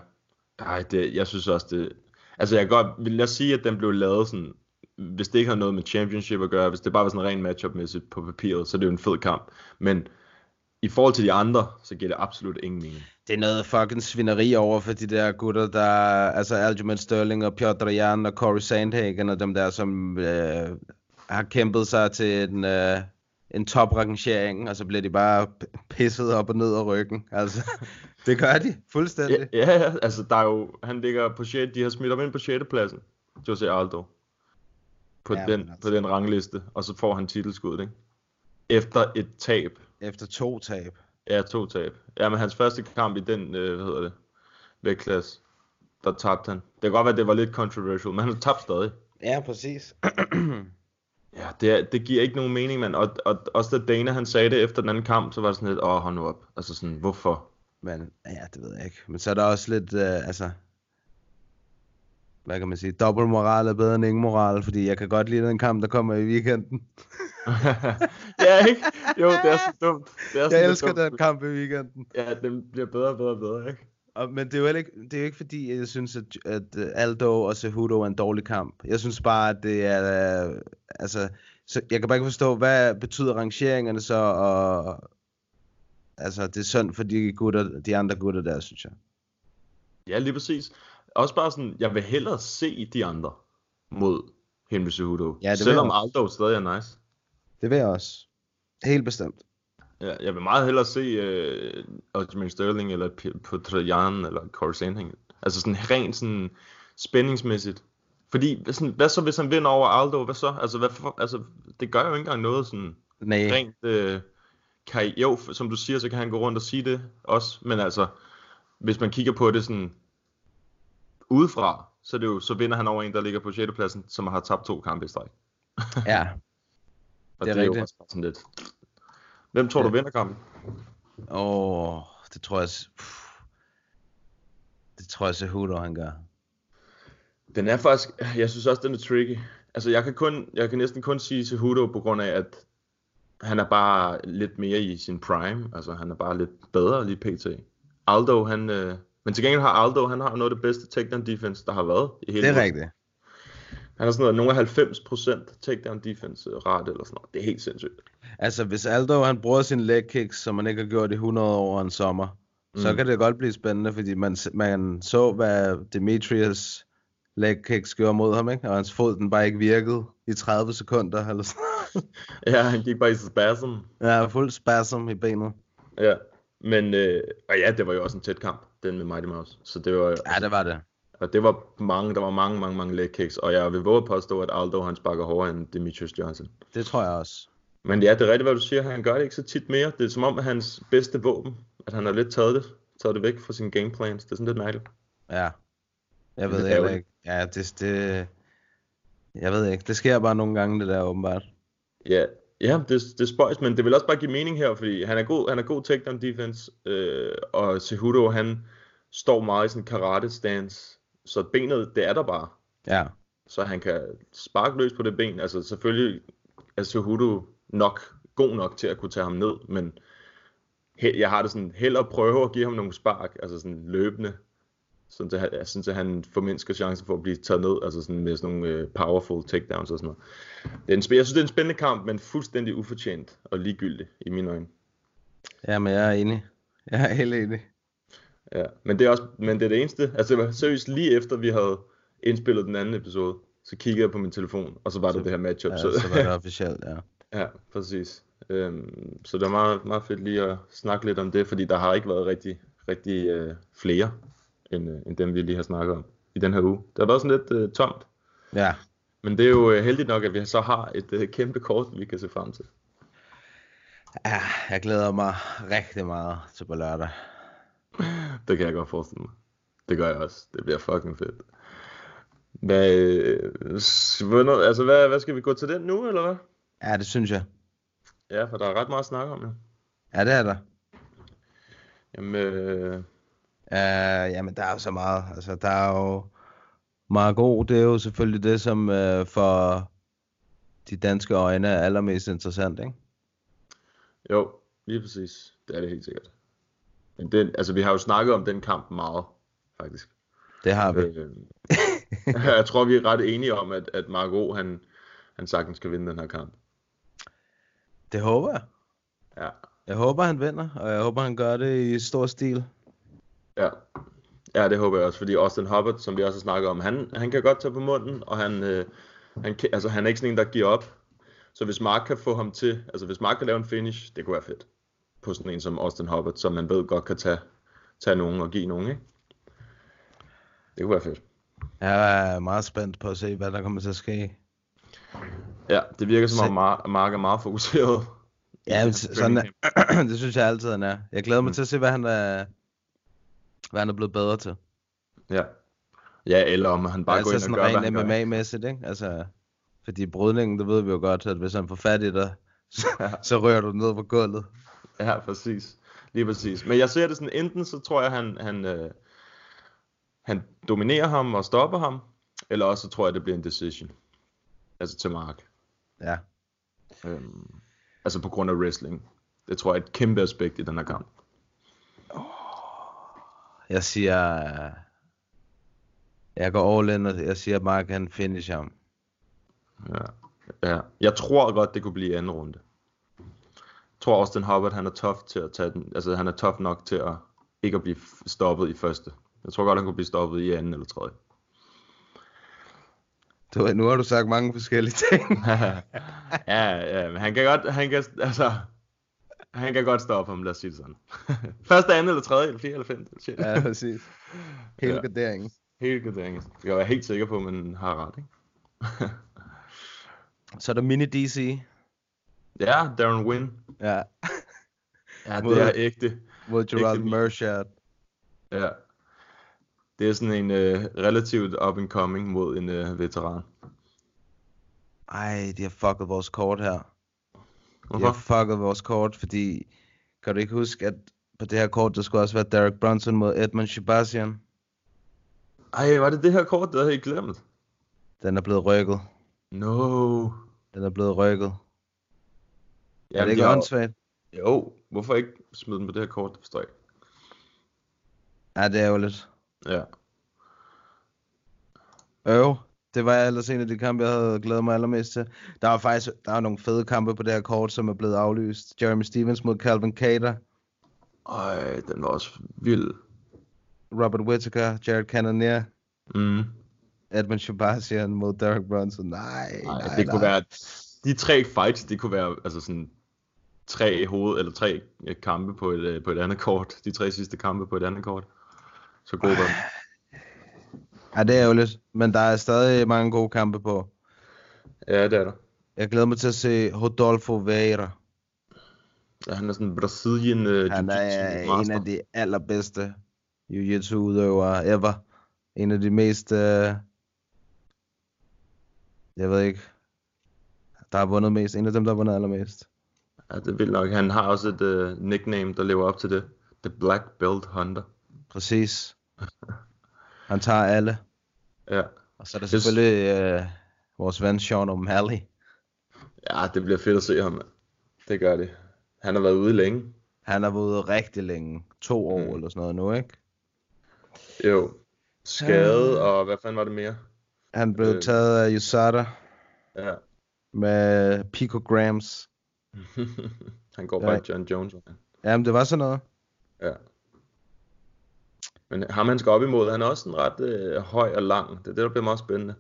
Ej, det, jeg synes også, det... Altså, jeg godt... Vil jeg sige, at den blev lavet sådan... Hvis det ikke har noget med championship at gøre, hvis det bare var sådan ren matchup-mæssigt på papiret, så er det jo en fed kamp. Men i forhold til de andre, så giver det absolut ingen mening. Det er noget fucking svineri over for de der gutter, der... Altså Aljamain Sterling og Piotr Jan og Corey Sandhagen og dem der, som øh, har kæmpet sig til en, øh, en toprangering, og så bliver de bare pisset op og ned af ryggen. Altså, *laughs* det gør de fuldstændig. Ja, ja, altså der er jo... Han ligger på 6... De har smidt ham ind på 6. pladsen, Jose Aldo. På, Ja, den, altså- på den rangliste, og så får han titelskuddet, ikke? Efter et tab. Efter to tab. Ja, to tab. Ja, men hans første kamp i den, øh, hvad hedder det, vægtklasse, der tabte han. Det kan godt være, at det var lidt controversial, men han tabte stadig. Ja, præcis. *clears throat* Ja, det, er, det giver ikke nogen mening, mand. Og, og også da Dana han sagde det efter den anden kamp, så var det sådan lidt, åh, hold nu op. Altså sådan, hvorfor? Men ja, det ved jeg ikke. Men så er der også lidt, øh, altså... Hvad kan man sige? Dobbelt moral er bedre end ingen moral, fordi jeg kan godt lide den kamp, der kommer i weekenden. *laughs* ja, ikke? Jo, det er så dumt. Det er Jeg elsker dumt. den kamp i weekenden. Ja, den bliver bedre og bedre og bedre, ikke? Og, men det er jo ikke, det er jo ikke fordi, jeg synes, at, at øh, Aldo og Cejudo er en dårlig kamp. Jeg synes bare, at det er... Øh, altså, så jeg kan bare ikke forstå, hvad betyder rangeringerne så, og... Altså, det er synd for de, gutter, de andre gutter der, synes jeg. Ja, lige præcis. Også bare sådan, jeg vil hellere se de andre mod Henry Cejudo. Ja, det Selvom. Aldo stadig er nice. Det vil jeg også. Helt bestemt. Ja, jeg vil meget hellere se uh, Aljamain Sterling eller P- Petr Jan eller Corey Sandhagen. Altså sådan rent sådan spændingsmæssigt. Fordi sådan, hvad så hvis han vinder over Aldo? Hvad så? Altså, hvad for, altså det gør jo ikke engang noget sådan Nej. rent... Øh, kan, jo, som du siger, så kan han gå rundt og sige det også. Men altså, hvis man kigger på det sådan udefra, så, er det jo, så vinder han over en, der ligger på 6. pladsen, som har tabt to kampe i streg. Ja. *laughs* Og Det er det er jo rigtigt. også bare sådan lidt... Hvem tror du Ja. vinder kampen? Åh, oh, det tror jeg... pff. Det tror jeg, Cejudo han gør. Den er faktisk, jeg synes også, den er tricky. Altså, jeg kan, kun, jeg kan næsten kun sige Cejudo på grund af, at han er bare lidt mere i sin prime. Altså, han er bare lidt bedre lige pt. Aldo, han... Øh, men til gengæld har Aldo, han har noget af det bedste takedown defense, der har været i hele Det er rigtigt. Han har sådan noget, nogle af 90% takedown defense øh, rate eller sådan noget. Det er helt sindssygt. Altså, hvis Aldo han bruger sin leg kicks, som man ikke har gjort i 100 år en sommer, mm. så kan det godt blive spændende, fordi man, man så, hvad Demetrius leg kicks gjorde mod ham, ikke? Og hans fod, den bare ikke virkede i 30 sekunder, eller sådan *laughs* Ja, han gik bare i spasm. Ja, fuld spasm i benet. Ja, men øh, og ja, det var jo også en tæt kamp, den med Mighty Mouse. Så det var, Ja, det var det. Og det var mange, der var mange, mange, mange leg kicks, og jeg vil våge at påstå, at Aldo han sparker hårdere end Demetrius Johnson. Det tror jeg også. Men ja, det er rigtigt, hvad du siger, han gør det ikke så tit mere. Det er som om, at hans bedste våben, at han har lidt taget det, taget det væk fra sine gameplans. Det er sådan lidt mærkeligt. Ja. Jeg ved er heller ikke. Ja, det, det... Jeg ved ikke. Det sker bare nogle gange, det der åbenbart. Ja, ja det, det er spøjs, men det vil også bare give mening her, fordi han er god, han er god takedown defense, øh, og Cejudo, han står meget i sådan karate stance, så benet, det er der bare. Ja. så han kan sparke løs på det ben. Altså selvfølgelig er Cejudo nok god nok til at kunne tage ham ned, men jeg har det sådan, hellere prøve at give ham nogle spark, altså sådan løbende, Sådan at, han- sådan at han formindsker chancen for at blive taget ned, altså sådan med sådan nogle øh, powerful takedowns og sådan noget. Det er en, jeg synes, det er en spændende kamp, men fuldstændig ufortjent og ligegyldig i mine øjne. Ja, men jeg er enig. Jeg er helt enig. Ja, men det er også, men det er det eneste. Altså det var seriøst lige efter vi havde indspillet den anden episode, så kiggede jeg på min telefon, og så var det det her matchup. Ja, så var det officielt, ja. *laughs* ja, præcis. Øhm, så det er meget, meget fedt lige at snakke lidt om det, fordi der har ikke været rigtig, rigtig øh, flere, end, øh, end dem vi lige har snakket om i den her uge. Det har været sådan lidt øh, tomt, Ja, men det er jo øh, heldigt nok, at vi så har et øh, kæmpe kort, vi kan se frem til. ja, jeg glæder mig rigtig meget til på lørdag. Det kan jeg godt forestille mig. Det gør jeg også. Det bliver fucking fedt. Hvad, øh, s- hvornår, altså hvad, hvad skal vi gå til den nu, eller hvad? Ja, det synes jeg. Ja, for der er ret meget at snakke om, ja. Ja, det er der. Jamen, øh, Uh, jamen, der er jo så meget. Altså, der er jo Margot, det er jo selvfølgelig det, som uh, for de danske øjne er allermest interessant, ikke? jo, lige præcis. Det er det helt sikkert. Men den, altså, vi har jo snakket om den kamp meget, faktisk. Det har vi. Øh, *laughs* jeg tror, vi er ret enige om, at, at Margot, han, han sagtens skal vinde den her kamp. Det håber jeg. Ja, Jeg håber, han vinder, og jeg håber, han gør det i stor stil. ja. Ja, det håber jeg også, fordi Austin Hubbard, som vi også har snakket om, han, han kan godt tage på munden, og han, øh, han, altså, han er ikke sådan en, der giver op. Så hvis Mark kan få ham til, altså hvis Mark kan lave en finish, det kunne være fedt. På sådan en som Austin Hubbard, som man ved godt kan tage, tage nogen og give nogen, ikke? Det kunne være fedt. Jeg er meget spændt på at se, hvad der kommer til at ske. Ja, det virker som om Mark, Mark er meget fokuseret. Ja, men sådan er, *clears throat* det synes jeg altid, han er. Jeg glæder mig Mm. til at se, hvad han er, hvad han er blevet bedre til. Ja. Ja, eller om han bare går altså ind og sådan gør, han rent. MMA-mæssigt, ikke? Altså, fordi brydningen, det ved vi jo godt, at hvis han får fat i dig, *laughs* så, så rører du ned på gulvet. *laughs* Ja, præcis. Lige præcis. Men jeg ser det sådan, enten så tror jeg, han, han, øh, han dominerer ham og stopper ham, eller også så tror jeg, det bliver en decision. Altså til Mark. Ja. Øhm, altså på grund af wrestling. Det tror jeg er et kæmpe aspekt i den her kamp. Jeg siger, jeg går all in, og jeg siger, at Mark han finisher ham. Ja. ja. Jeg tror godt, det kunne blive anden runde. Tror Austin Hubbard, han er tough til at tage den. Altså han er tough nok til at ikke at blive stoppet i første. Jeg tror godt, han kunne blive stoppet i anden eller tredje. Du, ved, nu har du sagt mange forskellige ting. *laughs* ja, ja, men han kan godt, han kan, altså, han kan godt stoppe ham, lad os sige det sådan. *laughs* Første, anden eller tredje, eller fjerde, eller femte. Shit. ja, præcis. Hele Ja. garderingen. Helt garderingen. Jeg kan være helt sikker på, at man har ret, ikke? Så er der mini DC. Ja, Darren Wynn. Ja. Ja, Mod- det er ægte. Mod Gerald Ægte-. Ja. Det er sådan en uh, relativt up and coming mod en uh, veteran. Ej, de har fucket vores kort her. De Hvorfor? har fucket vores kort, fordi... Kan du ikke huske, at på det her kort, der skulle også være Derek Brunson mod Edmund Shabazian? Ej, var det det her kort, der havde I glemt? Den er blevet rykket. No. Den er blevet rykket. Ja, er det ikke åndssvagt? Jo, hvorfor ikke smide den på det her kort, det forstår jeg ikke. Ja, det er jo lidt. Ja. Øv. Det var ellers en af de kampe, jeg havde glædet mig allermest til. Der var faktisk der er nogle fede kampe på det her kort, som er blevet aflyst. Jeremy Stevens mod Calvin Cater. Ej, den var også vild. Robert Whittaker, Jared Cannonier, Mm. Edmund Shabazian mod Derek Brunson. Nej, Nej, nej, det nej. kunne være, de tre fights, det kunne være altså sådan tre hoved, eller tre øh, kampe på et, øh, på et andet kort. De tre sidste kampe på et andet kort. Så god var den. Ja, det er jo lidt. Men der er stadig mange gode kampe på. Ja, det er der. Jeg glæder mig til at se Rodolfo Vieira. Ja, han er sådan en Brasilien uh, Han er en af de allerbedste jiu-jitsu udøvere ever. En af de mest, øh, jeg ved ikke, der har vundet mest. En af dem, der har vundet allermest. Ja, det er vildt nok. Han har også et uh, nickname, der lever op til det. The Black Belt Hunter. Præcis. Han tager alle. Ja. Og så er der selvfølgelig øh, vores ven Sean O'Malley. ja, det bliver fedt at se ham. Det gør det. Han har været ude længe. Han har været ude rigtig længe. To år Mm. eller sådan noget nu, ikke? Jo. Skadet, og hvad fanden var det mere? Han blev Øh. taget af USADA Ja. med picograms. *laughs* han går Ja. bare John Jones. vejen. Jamen, det var sådan noget. Ja. Men ham han skal op imod, han er også en ret øh, høj og lang. Det er det, der bliver meget spændende.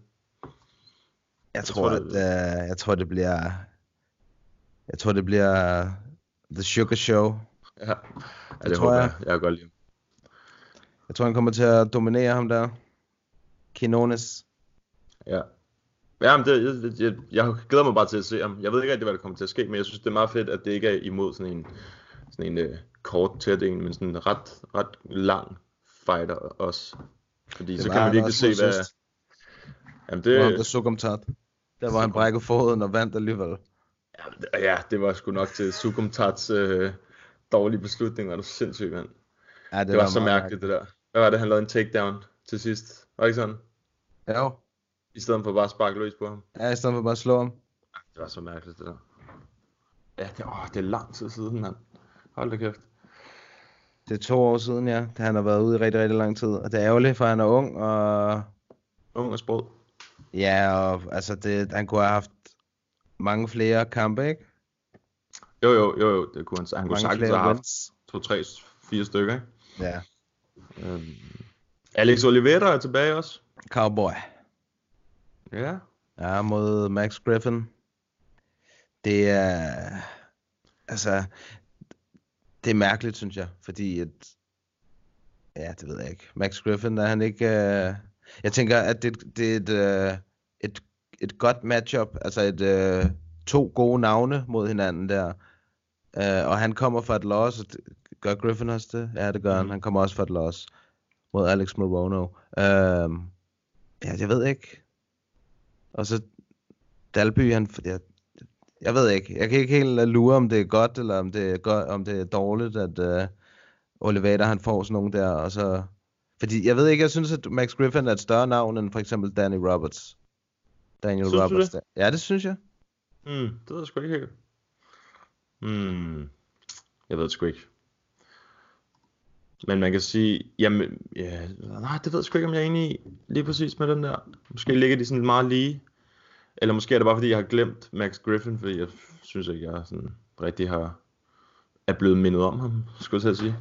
Jeg tror, tror, at, det- øh, jeg tror, det bliver... Jeg tror, det bliver The Sugar Show. Ja, ja det, tror håber jeg. jeg. Jeg godt lide. Jeg tror, han kommer til at dominere ham der. Quinones. Ja. Ja, men det, jeg, jeg, jeg glæder mig bare til at se ham. Jeg ved ikke rigtig, hvad der kommer til at ske, men jeg synes, det er meget fedt, at det ikke er imod sådan en, sådan en uh, kort tætning, men sådan en ret, ret lang fighter også. Fordi Det så var kan man han virkelig se, hvad... sidst. Jamen Det var ham, det, der Sukumtat. Der var han brækket foden og vandt alligevel. ja, det var sgu nok til Sukumtats øh, dårlige beslutning, var du sindssygt, mand. Ja, Det, det var, så meget mærkeligt, det der. Hvad var det, han lavede en takedown til sidst? Var det ikke sådan? mærkeligt. Jo. I stedet for bare at sparke løs på ham. Ja, i stedet for bare at slå ham. Det var så mærkeligt, det der. Ja, det, åh, det er lang tid siden, mand. Hold da kæft. Det er to år siden, ja. Da han har været ude i rigtig, rigtig lang tid. Og det er ærgerligt, for han er ung, og... Ung og sprød. Ja, og altså, det, han kunne have haft mange flere kampe, ikke? Jo, jo, jo, jo. Det kunne han, han kunne Mange sagtens flere have haft to, tre, fire stykker, ikke? Ja. Øhm. Alex Oliveira er tilbage også. Cowboy. Ja. Ja, mod Max Griffin. Det er... Altså... Det er mærkeligt, synes jeg. Fordi at... Ja, det ved jeg ikke. Max Griffin, er han ikke... Uh... Jeg tænker, at det, det er et, uh... et, et godt matchup. Altså et... Uh... To gode navne mod hinanden der. Uh, og han kommer fra et loss. og det- Gør Griffin også det? Ja, det gør han. Han kommer også fra et loss. Mod Alex Morono. Uh... Ja, jeg ved ikke. Og så Dalby, han, jeg, jeg ved ikke, jeg kan ikke helt øh, lure, om det er godt, eller om det er, godt, om det er dårligt, at uh, Olivator, han får sådan nogen der, og så... Fordi jeg ved ikke, jeg synes, at Max Griffin er et større navn end for eksempel Danny Roberts. Daniel Synes Roberts. det? Der. Ja, det synes jeg. Hmm, det ved jeg sgu ikke helt. Hmm. Jeg ved det sgu ikke. Men man kan sige, jamen, ja, nej, det ved jeg sgu ikke, om jeg er enig i lige præcis med den der. Måske ligger de sådan meget lige. Eller måske er det bare, fordi jeg har glemt Max Griffin, fordi jeg synes ikke, jeg sådan rigtig har, er blevet mindet om ham, skulle jeg sige.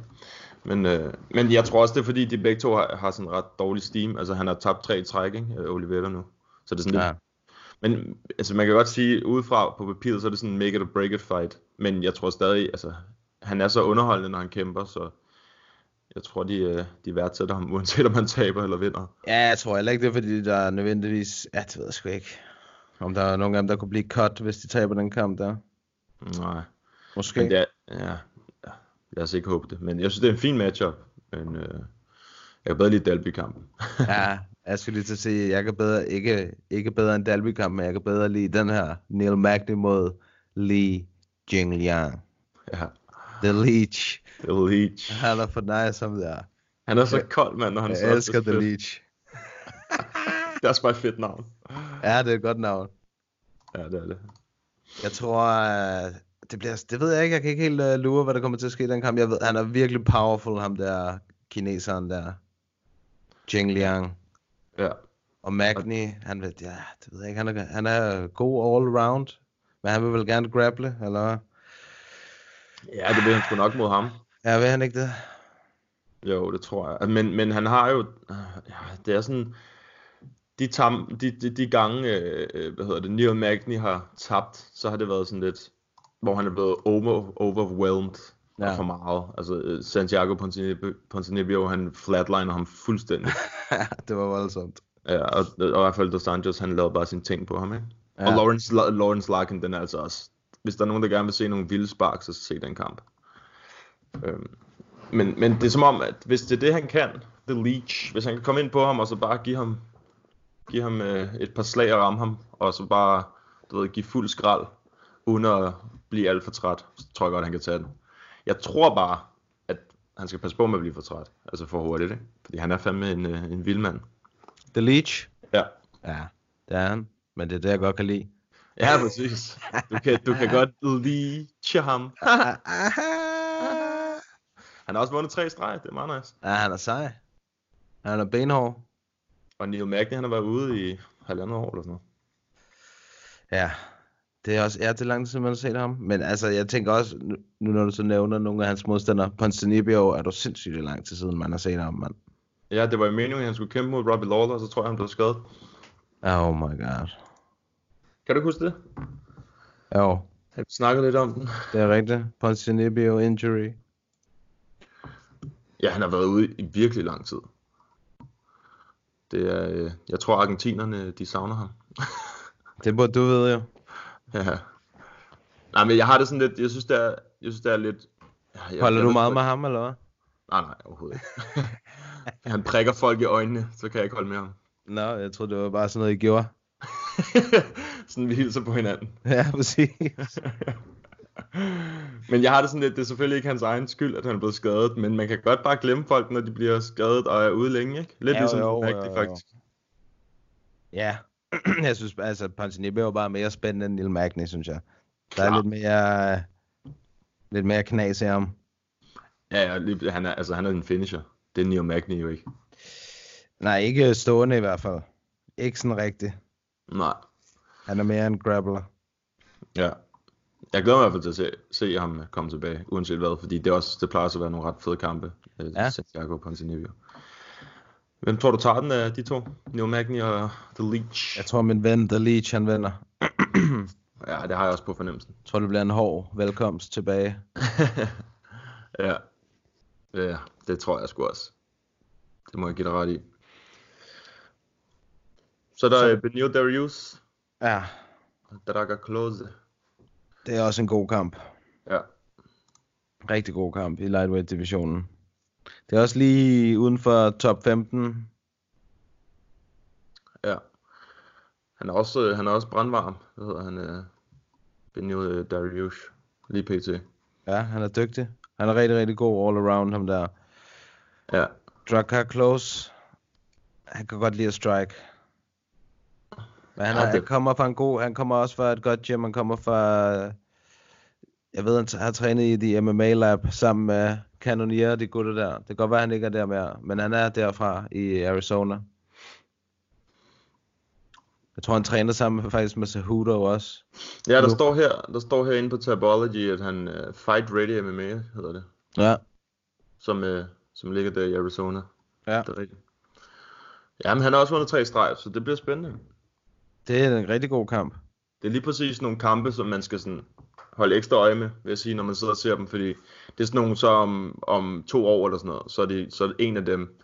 Men, øh, men jeg tror også, det er fordi, de begge to har, har sådan ret dårlig steam. Altså, han har tabt tre i træk, ikke? Øh, Oliveira nu. Så det er sådan lidt, Ja. men altså, man kan godt sige, udefra på papiret, så er det sådan en make it or break it fight. Men jeg tror stadig, altså, han er så underholdende, når han kæmper, så jeg tror, de, øh, de værdsætter ham, uanset om han taber eller vinder. Ja, jeg tror heller ikke, det er fordi, der er nødvendigvis... Ja, det ved jeg sgu ikke. Om der er nogen af dem, der kunne blive cut, hvis de taber den kamp der. Nej. Måske. Men det er, ja, lad os ikke håbe det. Men jeg synes, det er en fin matchup. Men øh, jeg kan bedre lide Dalby-kampen. *laughs* ja, jeg skulle lige til at sige, jeg kan bedre, ikke, ikke bedre end Dalby kamp, men jeg kan bedre lide den her Neil Magny mod Lee Jingliang. ja, The Leech. The Leech. Han er for nice som der. Han er så kold, mand, når han Jeg elsker er The. Leech. *laughs* Det er også bare et fedt navn. Ja, det er et godt navn. Ja, det er det. Jeg tror, uh, det bliver, det ved jeg ikke, jeg kan ikke helt uh, lure, hvad der kommer til at ske i den kamp. Jeg ved, han er virkelig powerful, ham der kineseren der. Jing Liang. Ja. Og Magni, han ved, ja, det ved jeg ikke, han er, han er god all around. Men han vil vel gerne grapple, eller? Ja, det vil han sgu nok mod ham. Ja, vil han ikke det? Jo, det tror jeg. Men, men han har jo... Ja, det er sådan... De, tam, de, de, de gange, øh, hvad hedder det, Neil Magny har tabt, så har det været sådan lidt, hvor han er blevet over, overwhelmed ja. For meget. Altså, øh, Santiago Ponzinibbio, han flatliner ham fuldstændig. *laughs* det var voldsomt. ja, og, og, i hvert fald Dos Anjos, han lavede bare sine ting på ham, ikke? Ja. Og. Lawrence, La- Lawrence Larkin, den er altså også... Hvis der er nogen, der gerne vil se nogle vilde spark, så se den kamp. Øhm, men, men det er som om, at hvis det er det, han kan, The Leech, hvis han kan komme ind på ham, og så bare give ham, give ham øh, et par slag og ramme ham, og så bare, du ved, give fuld skrald, uden at blive alt for træt, så tror jeg godt, han kan tage den. Jeg tror bare, at han skal passe på med at blive for træt, altså for hurtigt, ikke? Fordi han er fandme en, øh, en vild mand. The Leech? Ja. Ja, det er han. Men det er det, jeg godt kan lide. Ja, præcis. Du kan, du kan godt leeche ham. *laughs* Han har også vundet tre i streg, det er meget nice. Ja, han er sej. Han er benhård. Og Neil Magny, han har været ude i halvandet år eller sådan noget. Ja, det er også, ja, det er lang tid, man har set ham. Men altså, jeg tænker også, nu når du så nævner nogle af hans modstandere, Ponzinibbio, er du sindssygt lang tid siden, man har set ham, mand. Ja, det var jo meningen, at han skulle kæmpe mod Robbie Lawler, og så tror jeg, han blev skadet. Oh my god. Kan du huske det? Jo, Har vi snakket lidt om den? det er rigtigt. Ponzinibbio injury. Ja, han har været ude i virkelig lang tid. Det er, øh, jeg tror argentinerne, de savner ham. Det burde du vide jo. *laughs* ja. Nej, men jeg har det sådan lidt, jeg synes, det er, jeg synes, det er lidt... Jeg, Holder jeg du ved meget med ham, eller hvad? Nej, nej, overhovedet ikke. *laughs* han prikker folk i øjnene, så kan jeg ikke holde med ham. Nå, jeg troede, det var bare sådan noget, I gjorde. *laughs* sådan vi hilser på hinanden. Ja, præcis. Men jeg har det sådan lidt, det er selvfølgelig ikke hans egen skyld, at han er blevet skadet, men man kan godt bare glemme folk, når de bliver skadet og er ude længe, ikke? Lidt Ja, ligesom jo, jo, jo, rigtigt, jo. faktisk. Ja, *clears throat* jeg synes, altså, Ponzinibbio er bare mere spændende end Neil Magny, synes jeg. Der er Klar. lidt mere, lidt mere knas i ham. Ja, ja, han er, altså han er en finisher. Det er Neil Magny jo ikke. Nej, ikke stående i hvert fald. Ikke sådan rigtigt. Nej. Han er mere en grappler. Ja. Jeg glæder mig i hvert fald til at se, se ham komme tilbage, uanset hvad, fordi det, er også, det plejer også at være nogle ret fede kampe. øh, Ja. Santiago og Ponzinibbio. Hvem tror du tager den af de to? Neil Magny og The Leech? Jeg tror, min ven, The Leech, han vinder. *clears throat* Ja, det har jeg også på fornemmelsen. Jeg tror, det bliver en hård velkomst tilbage. *laughs* Ja. Ja, det tror jeg sgu også. Det må jeg give dig ret i. Så er der Så- Så... Benio Darius, Ja, Draga Klose. Det er også en god kamp. Ja. Rigtig god kamp i lightweight-divisionen. Det er også lige uden for top 15. Ja. Han er også, øh, han er også brandvarm. Hvad hedder han? Øh, Benio øh, Darius. Lige pt. Ja, han er dygtig. Han er rigtig, rigtig god all around ham der. Ja. Drakkar Close, han kan godt lide at strike. Men han, Ja, er, det- han kommer fra en god, han kommer også fra et godt gym, han kommer fra, jeg ved, han har trænet i de MMA lab sammen med Cannonier og de gutter der. Det kan godt være, han ikke er der mere, men han er derfra i Arizona. Jeg tror, han træner sammen med, faktisk med Cejudo også. Ja, der Nu. står her, der står herinde på Tabology, at han uh, Fight Ready MMA hedder det. Ja, Som, uh, som ligger der i Arizona. ja. Det er rigtigt. Jamen, han har også vundet tre streg, så det bliver spændende. Det er en rigtig god kamp. Det er lige præcis nogle kampe, som man skal sådan holde ekstra øje med, vil jeg sige, når man sidder og ser dem, fordi det er sådan nogle, så om, om to år eller sådan noget, så er, de, så er det en af dem,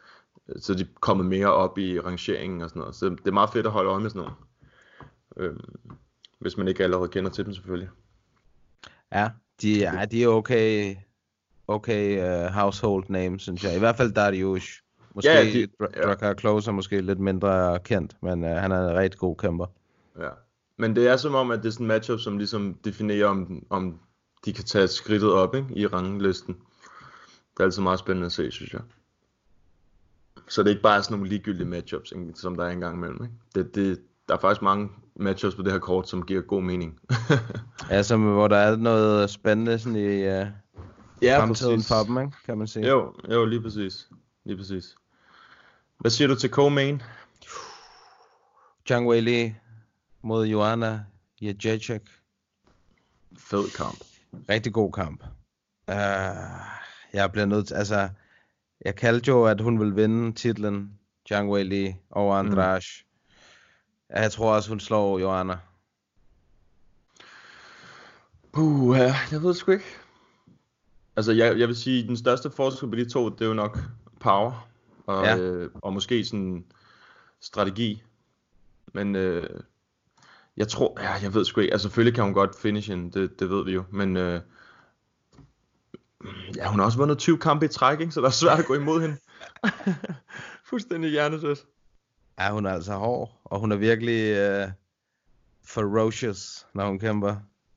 så er de kommet mere op i rangeringen og sådan noget. Så det er meget fedt at holde øje med sådan nogle. Øhm, hvis man ikke allerede kender til dem selvfølgelig. Ja, de, ja, de er okay, okay uh, household names, synes jeg. I hvert fald Dariush. Måske Ja, de- ja. Drakkar Close er måske lidt mindre kendt, men uh, han er en rigtig god kæmper. Ja. Men det er som om, at det er sådan en matchup, som ligesom definerer, om, om de kan tage skridtet op ikke, i ranglisten. Det er altid meget spændende at se, synes jeg. Så det er ikke bare sådan nogle ligegyldige matchups, som der er engang imellem. Ikke? Det, det, der er faktisk mange matchups på det her kort, som giver god mening. *laughs* Ja, som, hvor der er noget spændende sådan i uh, ja, fremtiden for dem, ikke? kan man sige. Jo, jo, lige præcis. Lige præcis. Hvad siger du til co-main? Zhang Weili mod Joanna Jędrzejczyk. Fed kamp. Rigtig god kamp. Uh, jeg bliver nødt til, altså, jeg kaldte jo, at hun ville vinde titlen, Zhang Weili over Andrade. Mm. Jeg tror også, hun slår Joanna. Puh, ja, jeg ved sgu ikke. Altså, jeg, jeg vil sige, den største forskel på de to, det er jo nok power. Og, Ja. øh, og måske sådan strategi. Men øh, jeg tror, ja, jeg ved sgu ikke. Altså, selvfølgelig kan hun godt finish hende, det, det ved vi jo. Men øh, ja, hun har også vundet 20 kampe i træk, ikke? så det er svært at gå imod hende. *laughs* Fuldstændig hjernedødt. Ja, hun er altså hård, og hun er virkelig uh, ferocious, når hun kæmper,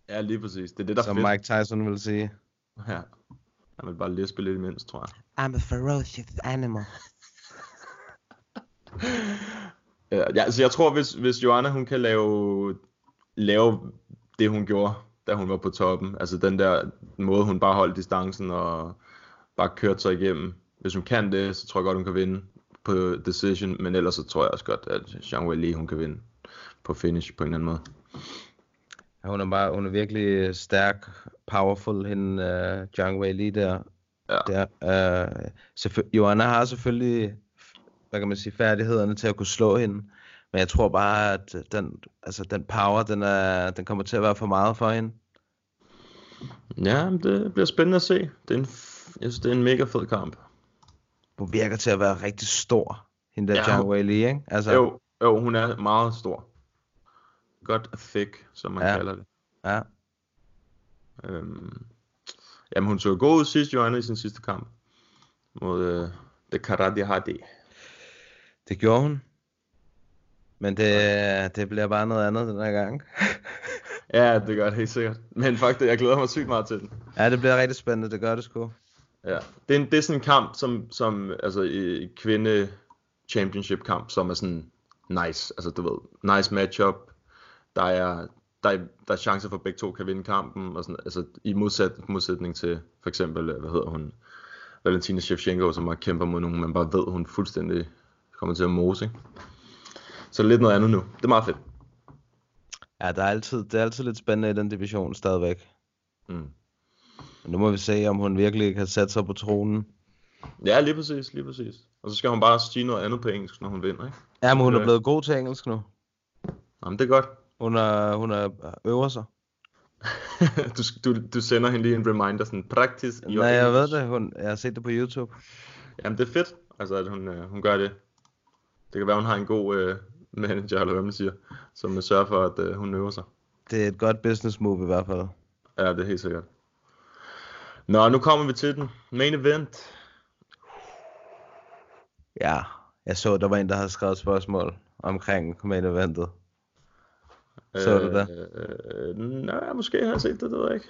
Ja, lige præcis. Det er det, der er som fedt. Mike Tyson vil sige. Ja. Jeg vil bare lispe lidt imens, tror jeg. I'm a ferocious animal. Ja, altså jeg tror, hvis, hvis Joanna hun kan lave, lave det, hun gjorde, da hun var på toppen, altså den der måde, hun bare holdt distancen og bare kørte sig igennem. Hvis hun kan det, så tror jeg godt, hun kan vinde. på decision, men ellers så tror jeg også godt, at Zhang Weili, hun kan vinde på finish på en eller anden måde. Ja, hun er bare, hun er virkelig stærk, powerful, hende uh, Zhang Weili der. Ja. der uh, Joanna har selvfølgelig, hvad kan man sige, færdighederne til at kunne slå hende. Men jeg tror bare, at den, altså, den power, den, er, den kommer til at være for meget for hende. Ja, det bliver spændende at se. Det er en, jeg synes, det er en mega fed kamp. Hun virker til at være rigtig stor, hende der Ja, hun- Weili, ikke? Altså, Jo, jo, hun er meget stor. Godt thick, som man Ja. kalder det. Ja. Øhm, jamen, hun så god ud sidst, Joanna, i sin sidste kamp. Mod øh, det Karate Hadi. Det gjorde hun. Men det, det bliver bare noget andet den her gang. *laughs* Ja, det gør det helt sikkert. Men faktisk, jeg glæder mig sygt meget til den. ja, det bliver rigtig spændende, det gør det sgu. Ja, det er, en, det er sådan en kamp, som, som altså i kvinde championship kamp, som er sådan nice, altså du ved, nice matchup. Der er, der er, der er chancer for at begge to kan vinde kampen, og sådan, altså i modsæt, modsætning til for eksempel, hvad hedder hun, Valentina Shevchenko, som har kæmper mod nogen, man bare ved, hun fuldstændig kommer til at mose, ikke? Så lidt noget andet nu. Det er meget fedt. Ja, der er altid, det er altid lidt spændende i den division stadigvæk. Mm. Men nu må vi se, om hun virkelig kan sætte sig på tronen. Ja, lige præcis, lige præcis. Og så skal hun bare sige noget andet på engelsk, når hun vinder, ikke? Ja, men hun er blevet god til engelsk nu. Jamen, det er godt. Hun er, hun er øver sig. *laughs* du, du, du sender hende lige en reminder, sådan, practice your Nej, jeg ved English. det. Hun, jeg har set det på YouTube. Jamen, det er fedt, altså, at hun, øh, hun gør det. Det kan være, hun har en god øh, *laughs* manager, eller hvad man siger, som øh, sørger for, at øh, hun øver sig. Det er et godt business move i hvert fald. Ja, det er helt sikkert. Nå, nu kommer vi til den. Main event. Ja, jeg så, der var en, der havde skrevet spørgsmål omkring main eventet. Så du det? Øh, nej, måske har jeg set det, det ved jeg ikke.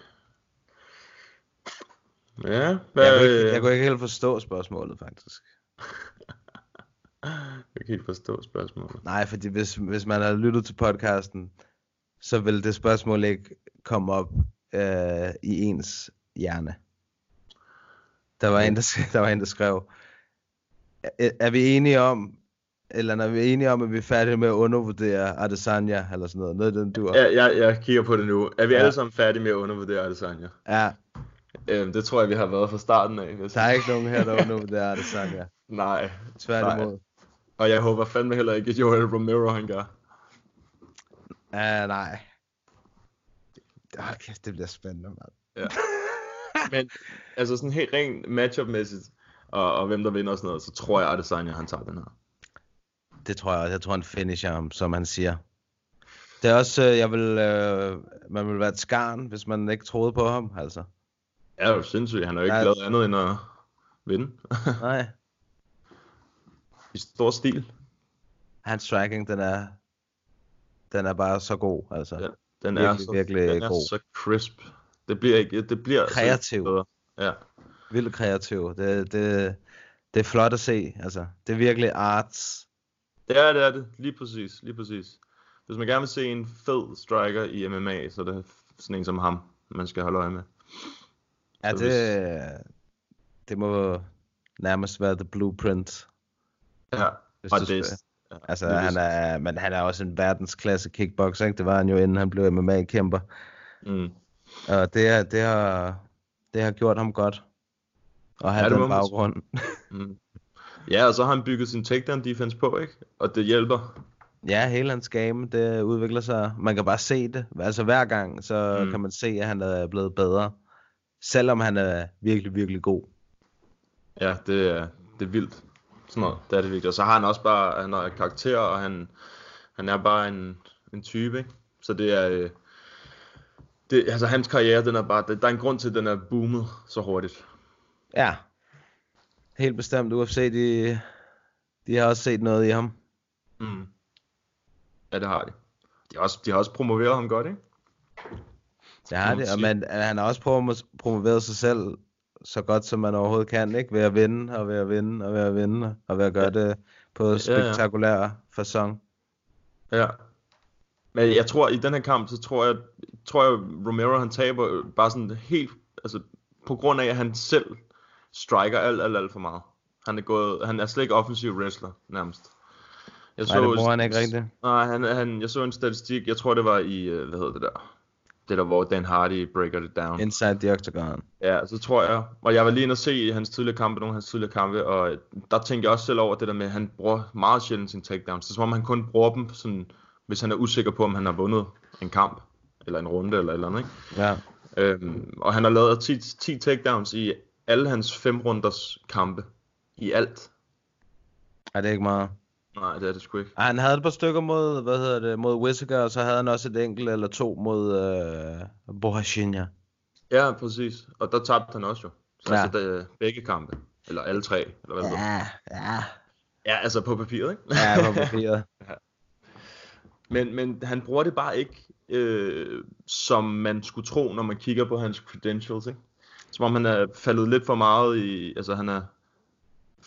Ja, hvad, Jeg kunne, ikke, jeg kunne ikke helt forstå spørgsmålet, faktisk. *laughs* jeg kan ikke forstå spørgsmålet. Nej, fordi hvis, hvis man har lyttet til podcasten, så vil det spørgsmål ikke komme op øh, i ens hjerne. Der var, en, der, *laughs* der var en, der skrev, er, er vi enige om, eller er vi enige om, at vi er færdige med at undervurdere Adesanya, eller sådan noget, noget den dur. Ja, jeg, jeg kigger på det nu. Er vi Ja. alle sammen færdige med at undervurdere Adesanya? ja, Øhm, det tror jeg, vi har været fra starten af. Hvis der er ikke nogen her, der undervurderer Adesanya. Nej. Tværtimod. Og jeg håber fandme heller ikke, at Joel Romero han gør. Ja, nej. Åh, kæft, det bliver spændende, mand. Ja. Men altså sådan helt rent matchup-mæssigt, og, og hvem der vinder og sådan noget, så tror jeg, at Adesanya han tager den her. Det tror jeg også. Jeg tror, han finisher ham, som han siger. Det er også, øh, jeg vil, øh, man vil være et skarn, hvis man ikke troede på ham, altså. Ja, det er jo sindssygt. Han har jo ikke Ja. lavet andet end at vinde. Nej. *laughs* I stor stil. Hans striking, den er, den er bare så god, altså. Ja, Den er, Virkelig, så, virkelig den er god. så crisp. Det bliver ikke, det bliver så Kreativ. bedre. Ja. Vildt kreativ. Det, det, det er flot at se, altså. Det er virkelig arts. Det er det, er det. Lige præcis, lige præcis. Hvis man gerne vil se en fed striker i MMA, så er det sådan en som ham, man skal holde øje med. Ja, Så det, det må nærmest være the blueprint. Ja, Hvis og det, ja, Altså, lige han er, men han er også en verdensklasse kickboxer, ikke? Det var han jo, inden han blev MMA-kæmper. Mm. Og det, det, har, det har gjort ham godt. Og have Ja, det den baggrund. *laughs* Mm. Ja, og så har han bygget sin takedown defense på, ikke? Og det hjælper. Ja, hele hans game, det udvikler sig. Man kan bare se det. Altså hver gang, så mm. kan man se, at han er blevet bedre. Selvom han er virkelig, virkelig god. Ja, det er, det er vildt. Sådan noget, det er det virkelig. Og så har han også bare, han har karakter, og han, han er bare en, en type, ikke? Så det er, øh, det, altså hans karriere, den er bare, der, der er en grund til, at den er boomet så hurtigt. Ja. Helt bestemt. UFC, de, de har også set noget i ham. Mm. Ja, det har de. De har også, de har også promoveret ham godt, ikke? Man det, og man, han har også promo- promoveret sig selv så godt, som man overhovedet kan, ikke? Ved at vinde, og ved at vinde, og ved at vinde, og ved at gøre det på ja. spektakulær fasong. Ja. Men jeg tror, i den her kamp, så tror jeg, tror jeg Romero han taber bare sådan helt, altså på grund af, at han selv striker alt, alt, alt for meget. Han er, gået, han er slet ikke offensiv wrestler, nærmest. Jeg Nej, det bruger han ikke rigtigt. Nej, han, han, jeg så en statistik, jeg tror det var i, øh, hvad hedder det der? Det der, hvor Dan Hardy breaker det down. Inside the Octagon. Ja, så tror jeg, og jeg var lige inde og se hans tidligere kampe, nogle af hans tidligere kampe, og der tænkte jeg også selv over det der med, at han bruger meget sjældent sine takedowns. Det er som om han kun bruger dem, sådan, hvis han er usikker på, om han har vundet en kamp, eller en runde, eller et eller andet, ikke? Ja. Øhm, og han har lavet 10, 10 takedowns i alle hans fem runders kampe. I alt. Er det ikke meget? Nej, det er det sgu ikke. Ej, Han havde et par stykker mod, hvad hedder det, mod Whittaker, og så havde han også et enkelt eller to mod øh, Bohashinya. Ja, præcis. Og der tabte han også jo. Så Ja. ja. altså det, begge kampe. Eller alle tre, eller hvad det hedder. Ja, ja. Ja, altså på papiret, ikke? Ja, på papiret. *laughs* Men, men han bruger det bare ikke, øh, som man skulle tro, når man kigger på hans credentials, ikke? Som om han er faldet lidt for meget i, altså han er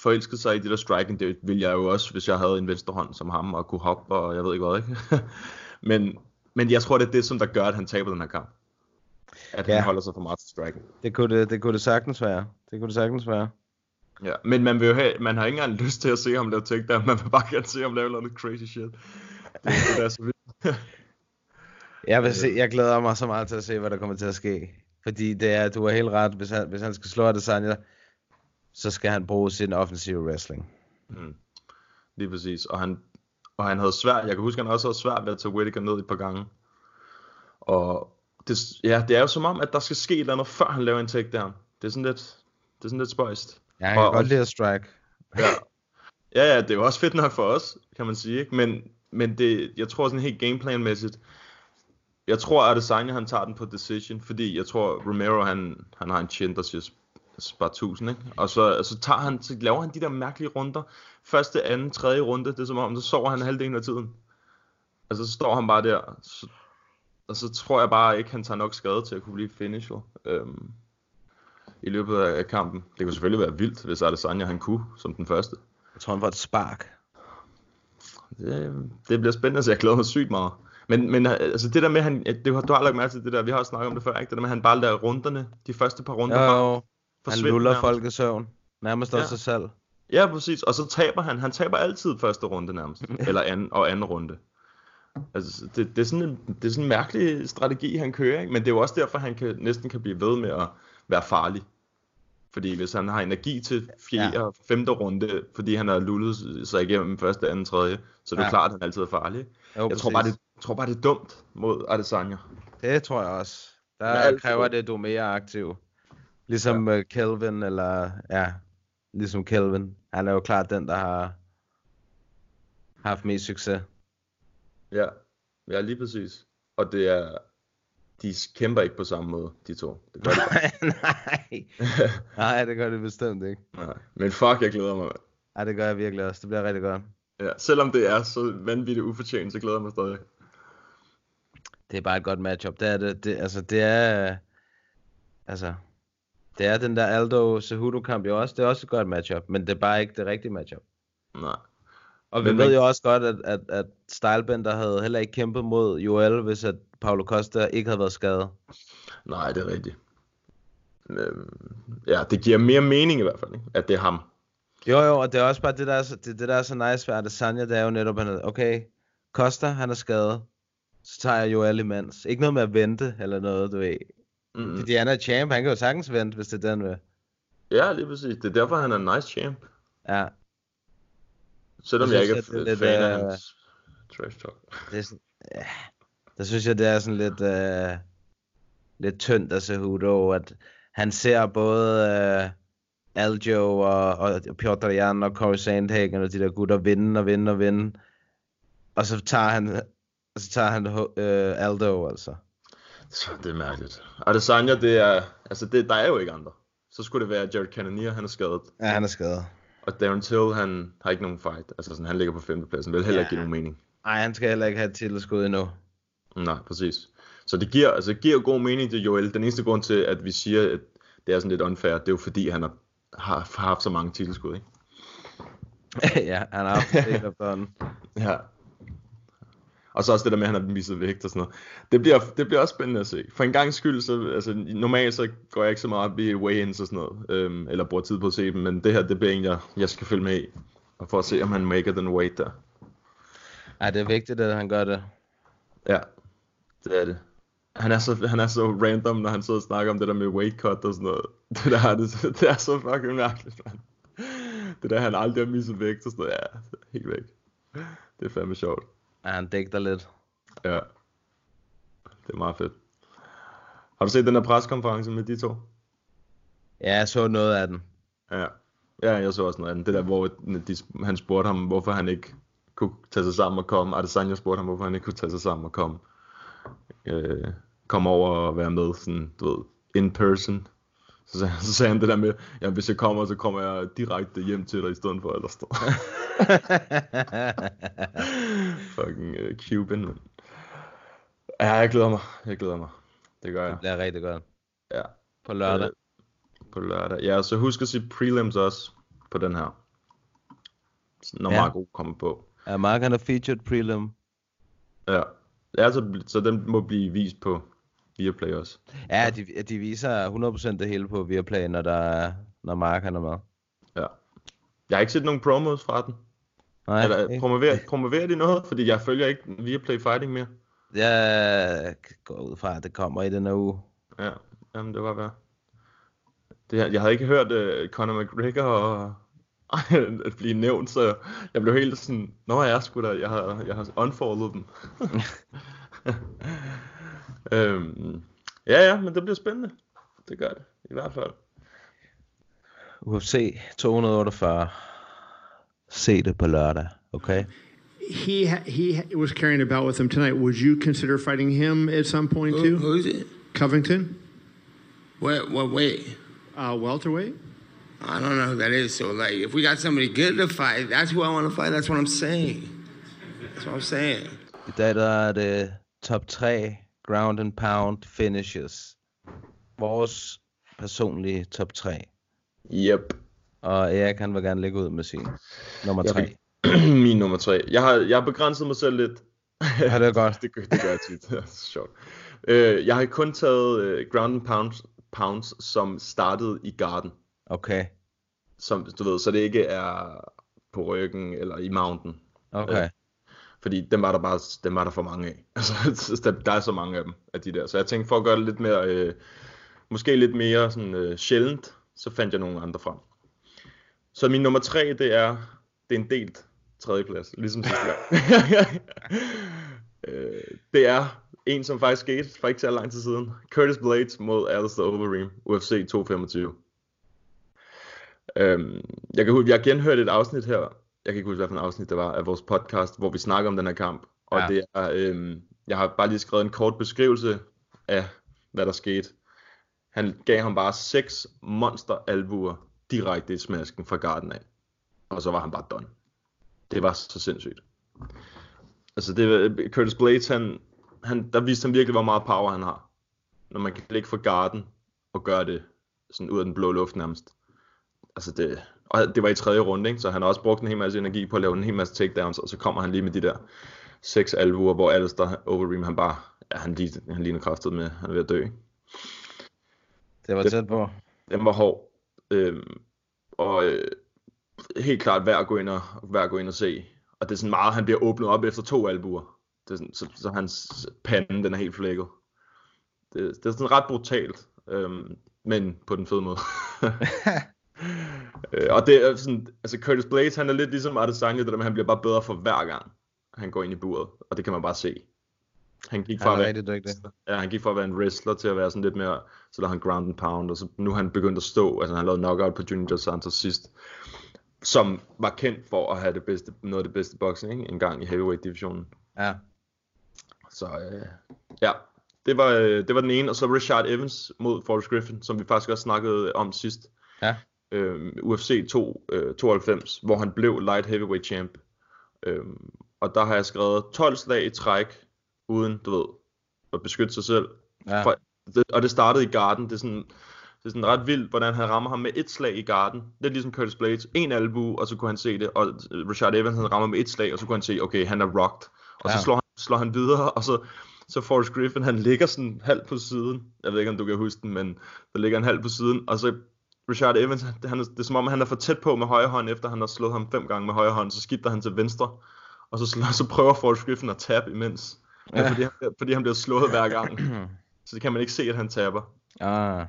forelsket sig i det der striking, det ville jeg jo også, hvis jeg havde en venstre hånd som ham, og kunne hoppe, og jeg ved ikke hvad, ikke? *laughs* men, men jeg tror, det er det, som der gør, at han taber den her kamp. At Ja. han holder sig for meget til striking. Det kunne det, det kunne det sagtens være. Det kunne det sagtens være. Ja, men man, vil jo have, man har ikke engang lyst til at se ham lave takedown, man vil bare gerne se ham lave noget crazy shit. Det, det er så vildt. *laughs* Jeg, vil se, jeg glæder mig så meget til at se, hvad der kommer til at ske. Fordi det er, du har helt ret, hvis han, hvis han skal slå Adesanya, så skal han bruge sin offensive wrestling. Mm. Lige præcis. Og han, og han havde svært, jeg kan huske, han også havde svært ved at tage Whittaker ned et par gange. Og det, ja, det er jo som om, at der skal ske et eller andet, før han laver en takedown. Det er sådan lidt, det er sådan lidt spøjst. Ja, han kan Og- godt lide at strike. Ja. ja, ja, det er jo også fedt nok for os, kan man sige. Ikke? Men, men det, jeg tror sådan helt gameplanmæssigt, jeg tror, at Adesanya han tager den på decision, fordi jeg tror, Romero han, han har en chin, der siger sp- bare 1000, ikke? Og så, så, tager han, så laver han de der mærkelige runder. Første, anden, tredje runde, det er som om, så sover han halvdelen af tiden. Altså, så står han bare der. Så, og så tror jeg bare ikke, han tager nok skade til at kunne blive finisher. Øhm, i løbet af kampen. Det kunne selvfølgelig være vildt, hvis Adesanya han kunne, som den første. Jeg tror, han får et spark. Det, det bliver spændende, så jeg glæder mig sygt meget. Men, men altså det der med, han, det, har- du har lagt mærke til det der, vi har også snakket om det før, ikke? Det der med, at han bare lader runderne, de første par runder, Jo, bare. Han luller nærmest. folk i søvn. Nærmest også Ja. sig selv. Ja, præcis. Og så taber han. Han taber altid første runde nærmest. *laughs* Eller anden, og anden runde. Altså, det, det, er sådan en, det er sådan en mærkelig strategi, han kører, ikke? Men det er jo også derfor, han kan, næsten kan blive ved med at være farlig. Fordi hvis han har energi til fjerde Ja. og femte runde, fordi han har lullet sig igennem første, anden, tredje, så er det Ja. ja. klart, at han altid er farlig. Jo, jeg tror bare, det, tror bare, det er dumt mod Adesanya. Det tror jeg også. Der Men alt for kræver det, at du er mere aktiv. Ligesom ja. Kelvin, eller ja, ligesom Kelvin. Han er jo klart den, der har haft mest succes. Ja, ja lige præcis. Og det er, de kæmper ikke på samme måde, de to. Det gør de *laughs* bare. Nej. *laughs* Nej, det gør det bestemt ikke. Nej. Men fuck, jeg glæder mig. Nej, det gør jeg virkelig også. Det bliver rigtig godt. Ja, selvom det er så vanvittigt ufortjent, så glæder jeg mig stadig. Det er bare et godt matchup. Det er det. det altså, det er... Altså... Det er den der Aldo Cejudo kamp jo også. Det er også et godt matchup. Men det er bare ikke det rigtige matchup. Nej. Og vi Men ved jo også godt, at, at, at Stylebender havde heller ikke kæmpet mod Joel, hvis at Paulo Costa ikke havde været skadet. Nej, det er rigtigt. Øhm, ja, det giver mere mening i hvert fald, ikke? at det er ham. Jo, jo, og det er også bare det, der er så, det, det der er så nice ved Adesanya, det er jo netop, at okay, Costa, han er skadet, så tager jeg Joel imens. Ikke noget med at vente, eller noget, du ved. Mm. Fordi han er champ, han kan jo sagtens vente, hvis det er den vil. Ja, lige præcis. Det er derfor, han er en nice champ. Ja, Selvom Jeg jeg, ikke er at er fan af øh, hans trash talk. det er sådan, ja, der synes jeg, det er sådan lidt, øh, lidt tyndt af Cejudo, at han ser både øh, Aljo og, og Piotr Jan og Corey Sandhagen og de der gutter vinde og vinde og vinde. Og så tager han, og så tager han øh, Aldo, altså. Så det er mærkeligt. Adesanya, det er... Altså, det, der er jo ikke andre. Så skulle det være Jared Cannonier, han er skadet. Ja, han er skadet. Og Darren Till, han har ikke nogen fight. Altså, sådan, han ligger på femtepladsen. Vil heller Ja. ikke give nogen mening. Nej, han skal heller ikke have et titelskud endnu. Nej, præcis. Så det giver, altså, det giver god mening til Joel. Den eneste grund til, at vi siger, at det er sådan lidt unfair, det er jo fordi, han har, har, har haft så mange titelskud, ikke? *laughs* ja, han har haft det efterhånden. Ja. Og så også det der med, at han har misset vægt og sådan noget. Det bliver, det bliver også spændende at se. For en gang skyld, så, altså, normalt så går jeg ikke så meget op i weigh-ins og sådan noget, øhm, eller bruger tid på at se dem, men det her, det bliver en, jeg, jeg skal følge med i, og for at se, om han maker den weight der. Ja, det er vigtigt, at han gør det. Ja, det er det. Han er, så, han er så random, når han sidder og snakker om det der med weight cut og sådan noget. *laughs* Det der er, det, det er så fucking mærkeligt, man. Det der, han aldrig har misset vægt og sådan noget. Ja, helt væk. Det er fandme sjovt. Ja, han dækker lidt. Ja. Det er meget fedt. Har du set den der preskonference med de to? Ja, jeg så noget af den. Ja. Ja, jeg så også noget af den. Det der, hvor de, han spurgte ham, hvorfor han ikke kunne tage sig sammen og komme. Adesanya spurgte ham, hvorfor han ikke kunne tage sig sammen og komme. Øh, komme over og være med, sådan, du ved, in person. Så sagde, så sagde han det der med, ja, hvis jeg kommer, så kommer jeg direkte hjem til dig i stedet for, eller stå. *laughs* Fucking uh, Cuban, man. Ja, jeg glæder mig. Jeg glæder mig. Det gør jeg. Det bliver rigtig godt. Ja. På lørdag. Øh, på lørdag. Ja, så husk at se prelims også på den her. Når Ja. Marco kommer på. Ja, Mark han er featured prelim. Ja. Ja, så, så den må blive vist på Viaplay også. Ja, de, de viser 100% det hele på Viaplay, når, der, er- når Mark han er med. Ja. Jeg har ikke set nogen promos fra den. Nej, Eller ikke? promoverer, promoverer de noget? Fordi jeg følger ikke Viaplay Fighting mere. Jeg går ud fra, at det kommer i den her uge. Ja, jamen det var være. Det, jeg havde ikke hørt uh, Conor McGregor og, *laughs* at blive nævnt, så jeg blev helt sådan, Nå jeg sgu da, jeg har, jeg har unfollowet dem. *laughs* *laughs* øhm, ja, ja, men det bliver spændende. Det gør det, i hvert fald. UFC 248. Se det på lørdag, okay? He he was carrying about with him tonight. Would you consider fighting him at some point Who, too? who is it? Covington, What, what weight? uh, welterweight. I don't know who that is. So, like, if we got somebody good to fight, that's who I want to fight. That's what I'm saying. That's what I'm saying. I dag der er det top 3 ground and pound finishes. Vores personlige top 3. Yep. Og Erik han vil gerne lægge ud med sin nummer Jeg 3. vil- *clears throat* Min nummer tre. Jeg har, jeg har begrænset mig selv lidt. Ja, det er godt. *laughs* det, gør, det gør jeg tit. *laughs* Det er sjovt. Øh, jeg har kun taget øh, ground and pounds, pounds, som startede i garden. Okay, Som, du ved, så det ikke er på ryggen eller i mountain. okay. Øh, fordi dem var der bare dem var der for mange af. *laughs* Altså, der, der er så mange af dem, af de der. Så jeg tænkte, for at gøre det lidt mere, øh, måske lidt mere sådan, øh, sjældent, så fandt jeg nogle andre frem. Så min nummer tre, det er, det er en delt tredjeplads, ligesom sidste gang. *laughs* øh, det er en, som faktisk skete for ikke så lang tid siden. Curtis Blades mod Alistair Overeem, UFC 225. Øhm, jeg kan huske, jeg har genhørt et afsnit her, jeg kan ikke huske, hvilken afsnit det var, af vores podcast, hvor vi snakker om den her kamp. Og Ja. det er, øhm, jeg har bare lige skrevet en kort beskrivelse af, hvad der skete. Han gav ham bare seks monster albuer direkte i smasken fra garden af. Og så var han bare done. Det var så sindssygt. Altså, det, Curtis Blades, han, han, der viste han virkelig, hvor meget power han har. Når man kan ligge for garden og gøre det sådan ud af den blå luft nærmest. Altså det, og det var i tredje runde, ikke? så han har også brugt en hel masse energi på at lave en hel masse takedowns, og så kommer han lige med de der seks albuer, hvor Alistair Overeem, han bare, ja, han, lige, han ligner kraftet med, han er ved at dø. Ikke? Det var Det- tæt på. Den var hård. Øhm, og øh, helt klart værd at gå ind og, værd at gå ind og se. Og det er sådan meget, han bliver åbnet op efter to albuer. Det er sådan, så, så hans pande, den er helt flækket. Det, det er sådan ret brutalt, øhm, men på den fede måde. *laughs* *laughs* øh, og det er sådan, altså Curtis Blades, han er lidt ligesom Adesanya, det der med, han bliver bare bedre for hver gang, han går ind i buret. Og det kan man bare se. Han gik fra Han at være dygtig. Ja, han gik fra at være en wrestler til at være sådan lidt mere, så lavede han ground and pound, og så nu er han begyndt at stå, altså han lavede knockout på Junior Santos sidst, som var kendt for at have det bedste, noget af det bedste boxing, ikke? en gang i heavyweight divisionen. Ja. Så øh, ja, det var, øh, det var den ene, og så Richard Evans mod Forrest Griffin, som vi faktisk også snakkede om sidst. Ja. Øh, UFC 2, øh, 92, hvor han blev light heavyweight champ. Øh, og der har jeg skrevet 12 slag i træk, uden, du ved, at beskytte sig selv. Ja. For, det, og det startede i garden. Det er sådan, det er sådan ret vildt, hvordan han rammer ham med et slag i garden. Lidt ligesom Curtis Blades. En albu, og så kunne han se det. Og Richard Evans, han rammer med et slag, og så kunne han se, okay, han er rocked. Og så Ja. slår han slår han videre, og så, så Forrest Griffin, han ligger sådan halvt på siden. Jeg ved ikke, om du kan huske den, men der ligger han halvt på siden, og så Richard Evans, han, det er som om, han er for tæt på med højre hånd, efter han har slået ham fem gange med højre hånd, så skifter han til venstre, og så, slår, så prøver Forrest Griffin at tabe imens, ja. fordi, han, fordi han bliver slået hver gang. *clears throat* så det kan man ikke se, at han taber. Ah.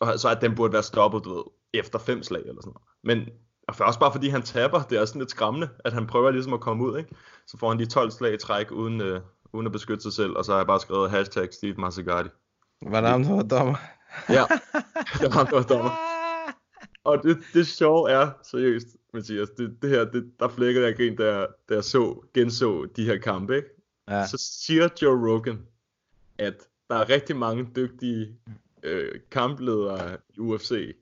Og så at den burde være stoppet, du ved, efter fem slag eller sådan noget. Men og også bare fordi han taber, det er sådan lidt skræmmende, at han prøver ligesom at komme ud, ikke? Så får han lige 12 slag i træk, uden, øh, uden at beskytte sig selv, og så har jeg bare skrevet hashtag Steve Mazzagatti. Ham, der var dommer? Ja, det var ham, der var dommer. Og det, det sjove er, seriøst, Mathias, det, det her, det, der flækkede jeg grin, da da jeg så, genså de her kampe, ikke? Ja. Så siger Joe Rogan, at der er rigtig mange dygtige øh, kampledere i UFC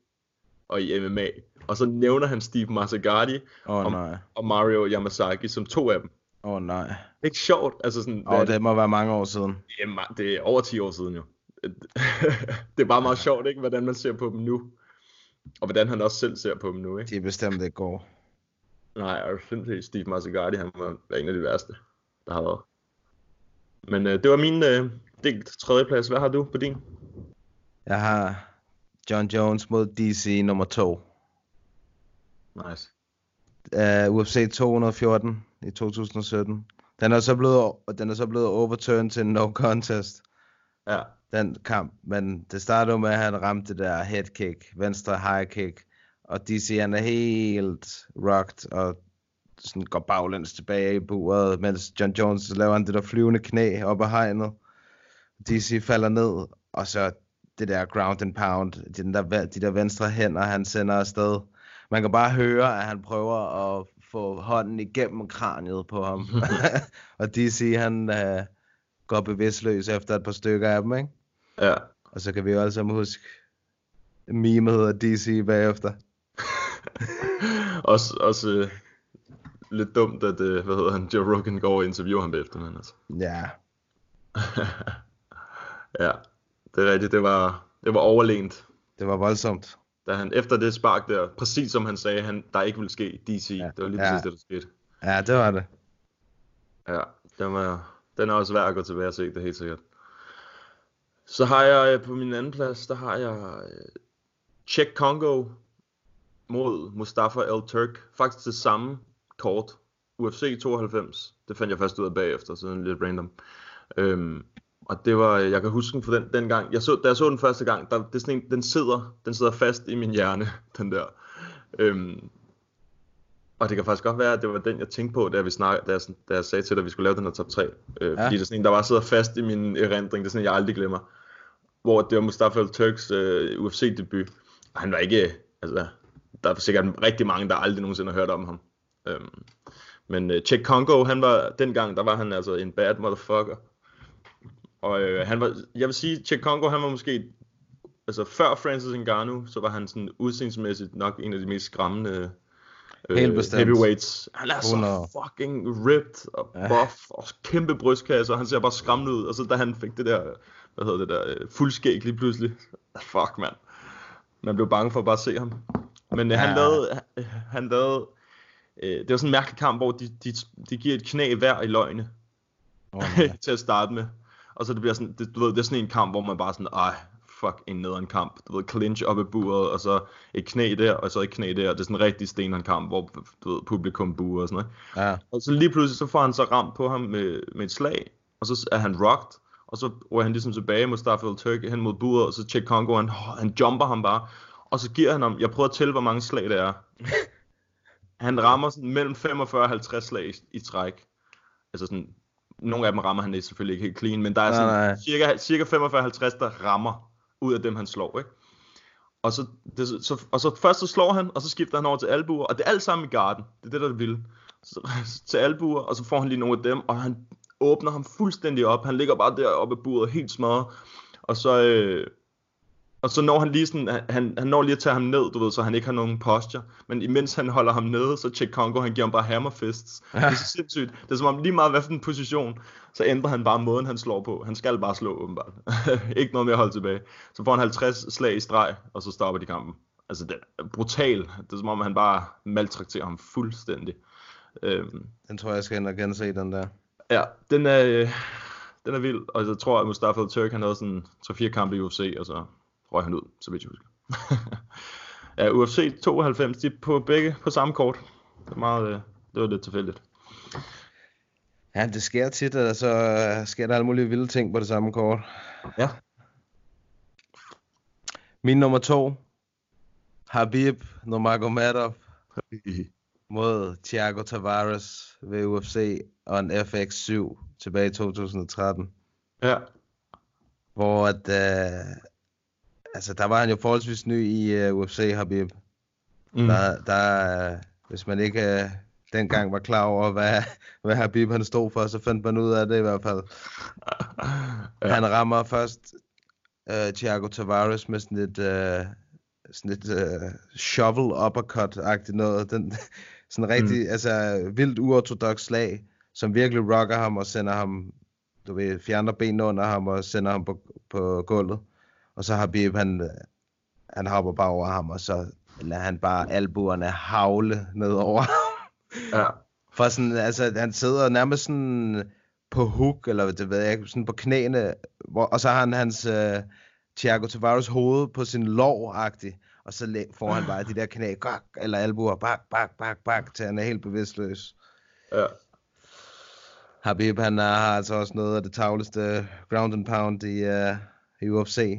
og i MMA. Og så nævner han Steve Mazzagatti Åh, og, nej. og Mario Yamasaki som to af dem. Åh oh, nej. Det er ikke sjovt. Altså sådan, oh, det må være mange år siden. det, er, det er over 10 år siden jo. *laughs* det er bare meget sjovt, ikke, hvordan man ser på dem nu. Og hvordan han også selv ser på dem nu, ikke? De er bestemt ikke gode. Nej, jeg synes at Steve Mazzagatti, han var en af de værste, der har været. Men øh, det var min øh, delt tredjeplads. Hvad har du på din? Jeg har John Jones mod DC nummer 2. Nice. Uh, UFC 214 i 2017. Den er så blevet, den er så blevet overturned til en no contest. Ja. Den kamp, men det startede med, at han ramte det der head kick, venstre high kick, og DC han er helt rocked, og sådan går baglæns tilbage i buret, mens John Jones laver han det der flyvende knæ op ad hegnet. DC falder ned, og så det der ground and pound, den der, de der venstre hænder, han sender afsted. Man kan bare høre, at han prøver at få hånden igennem kraniet på ham. *laughs* *laughs* og DC, han uh, går bevidstløs efter et par stykker af dem, ikke? Ja. Og så kan vi jo alle sammen huske memet af DC bagefter. *laughs* også også øh, lidt dumt, at øh, hvad hedder han, Joe Rogan går og interviewer ham bagefter, men altså. Ja. *laughs* ja, det er rigtigt, det var, det var overlænt. Det var voldsomt. Da han, efter det spark der, præcis som han sagde, han, der ikke ville ske DC, ja. det var lige Ja. præcis det, der skete. Ja, det var det. Ja, den, var, den er også værd at gå tilbage og se, det er helt sikkert. Så har jeg øh, på min anden plads, der har jeg Check Czech Congo mod Mustafa El Turk. Faktisk det samme kort. UFC 92. Det fandt jeg først ud af bagefter, så sådan lidt random. Øhm, og det var, jeg kan huske den for den, den gang. Jeg så, da jeg så den første gang, der, det er sådan en, den, sidder, den sidder fast i min hjerne, *laughs* den der. Øhm, og det kan faktisk godt være, at det var den, jeg tænkte på, da, vi snak, da, jeg, da jeg sagde til dig, at vi skulle lave den her top 3. Øh, ja. Fordi det er sådan en, der bare sidder fast i min erindring. Det er sådan jeg aldrig glemmer. Hvor det var Mustafa Turks øh, UFC-debut. Og han var ikke... Altså, der er sikkert rigtig mange, der aldrig nogensinde har hørt om ham. Øhm, men øh, Czech Congo, han var, dengang, der var han altså en bad motherfucker. Og øh, han var, jeg vil sige, Czech Congo, han var måske, altså før Francis Ngannou, så var han sådan udseendsmæssigt nok en af de mest skræmmende Helt bestemt. heavyweights. Han er så 100. fucking ripped og buff og kæmpe brystkasse, og han ser bare skræmmende ud. Og så da han fik det der, hvad hedder det der, øh, fuldskæg lige pludselig. Fuck, mand. Man blev bange for at bare se ham. Men øh, han Ja. lavede, han, han lavede, øh, det var sådan en mærkelig kamp, hvor de, de, de giver et knæ hver i løgne Oh, *laughs* til at starte med. Og så det bliver sådan, det, du ved, det er sådan en kamp, hvor man bare sådan, ej, fuck, en nederen kamp. Du ved, clinch op i buret, og så et knæ der, og så et knæ der. Det er sådan en rigtig steneren kamp, hvor du ved, publikum buer og sådan noget. Ja. Og så lige pludselig, så får han så ramt på ham med, med et slag, og så er han rocked, og så er han ligesom tilbage, Mustafa El Turk hen mod buret, og så Czech Congo, han, han jumper ham bare, og så giver han ham, jeg prøver at tælle, hvor mange slag det er. *laughs* han rammer sådan mellem 45 og 50 slag i, i træk. Altså sådan, nogle af dem rammer han det selvfølgelig ikke helt clean, men der er Nej, sådan nej. cirka, cirka 45-50, der rammer ud af dem, han slår, ikke? Og så, det, så, og så først så slår han, og så skifter han over til albuer, og det er alt sammen i garden. Det er det, der er det vilde. Så, *laughs* til albuer, og så får han lige nogle af dem, og han åbner ham fuldstændig op. Han ligger bare deroppe af buret, helt smadret. Og så, øh, og så når han lige sådan, han, han når lige at tage ham ned, du ved, så han ikke har nogen posture. Men imens han holder ham nede, så Czech Congo, han giver ham bare hammerfists. Det er så sindssygt. Det er som om lige meget hvad for en position, så ændrer han bare måden, han slår på. Han skal bare slå, åbenbart. *laughs* ikke noget mere at holde tilbage. Så får han 50 slag i streg, og så stopper de kampen. Altså, det er brutal. Det er som om, han bare maltrakterer ham fuldstændig. Øhm, Den tror jeg, jeg skal ind og gense den der. Ja, den er, øh, den er vild, og jeg tror, at Mustafa Turk han havde sådan 3-4 kampe i UFC, og så røg han ud, så vidt jeg husker. *laughs* ja, UFC 92, de er på begge på samme kort. Det, er meget, øh, det var lidt tilfældigt. Ja, det sker tit, at så øh, sker der alle mulige vilde ting på det samme kort. Ja. Min nummer to, Habib Nurmagomedov *laughs* mod Thiago Tavares ved UFC og en FX7 tilbage i 2013. Ja. Hvor at, øh, altså der var han jo forholdsvis ny i uh, UFC, Habib. Mm. Der, der, øh, hvis man ikke øh, dengang var klar over, hvad, hvad Habib han stod for, så fandt man ud af det i hvert fald. ja. Han rammer først øh, Thiago Tavares med sådan et, øh, sådan et øh, shovel uppercut-agtigt noget. Den, sådan rigtig, mm. altså vildt uortodox slag, som virkelig rocker ham og sender ham, du ved, fjerner benene under ham og sender ham på, på gulvet. Og så har Bib, han, han hopper bare over ham, og så lader han bare albuerne havle ned over ham. Ja. For sådan, altså, han sidder nærmest sådan på hook, eller det ved jeg sådan på knæene, hvor, og så har han hans uh, Thiago Tavares hoved på sin lov -agtig, og så får han bare de der knæ, gok, eller albuer, bak, bak, bak, bak, til han er helt bevidstløs. Ja. Habib, han har altså også noget af det tavleste ground and pound i, uh, i UFC.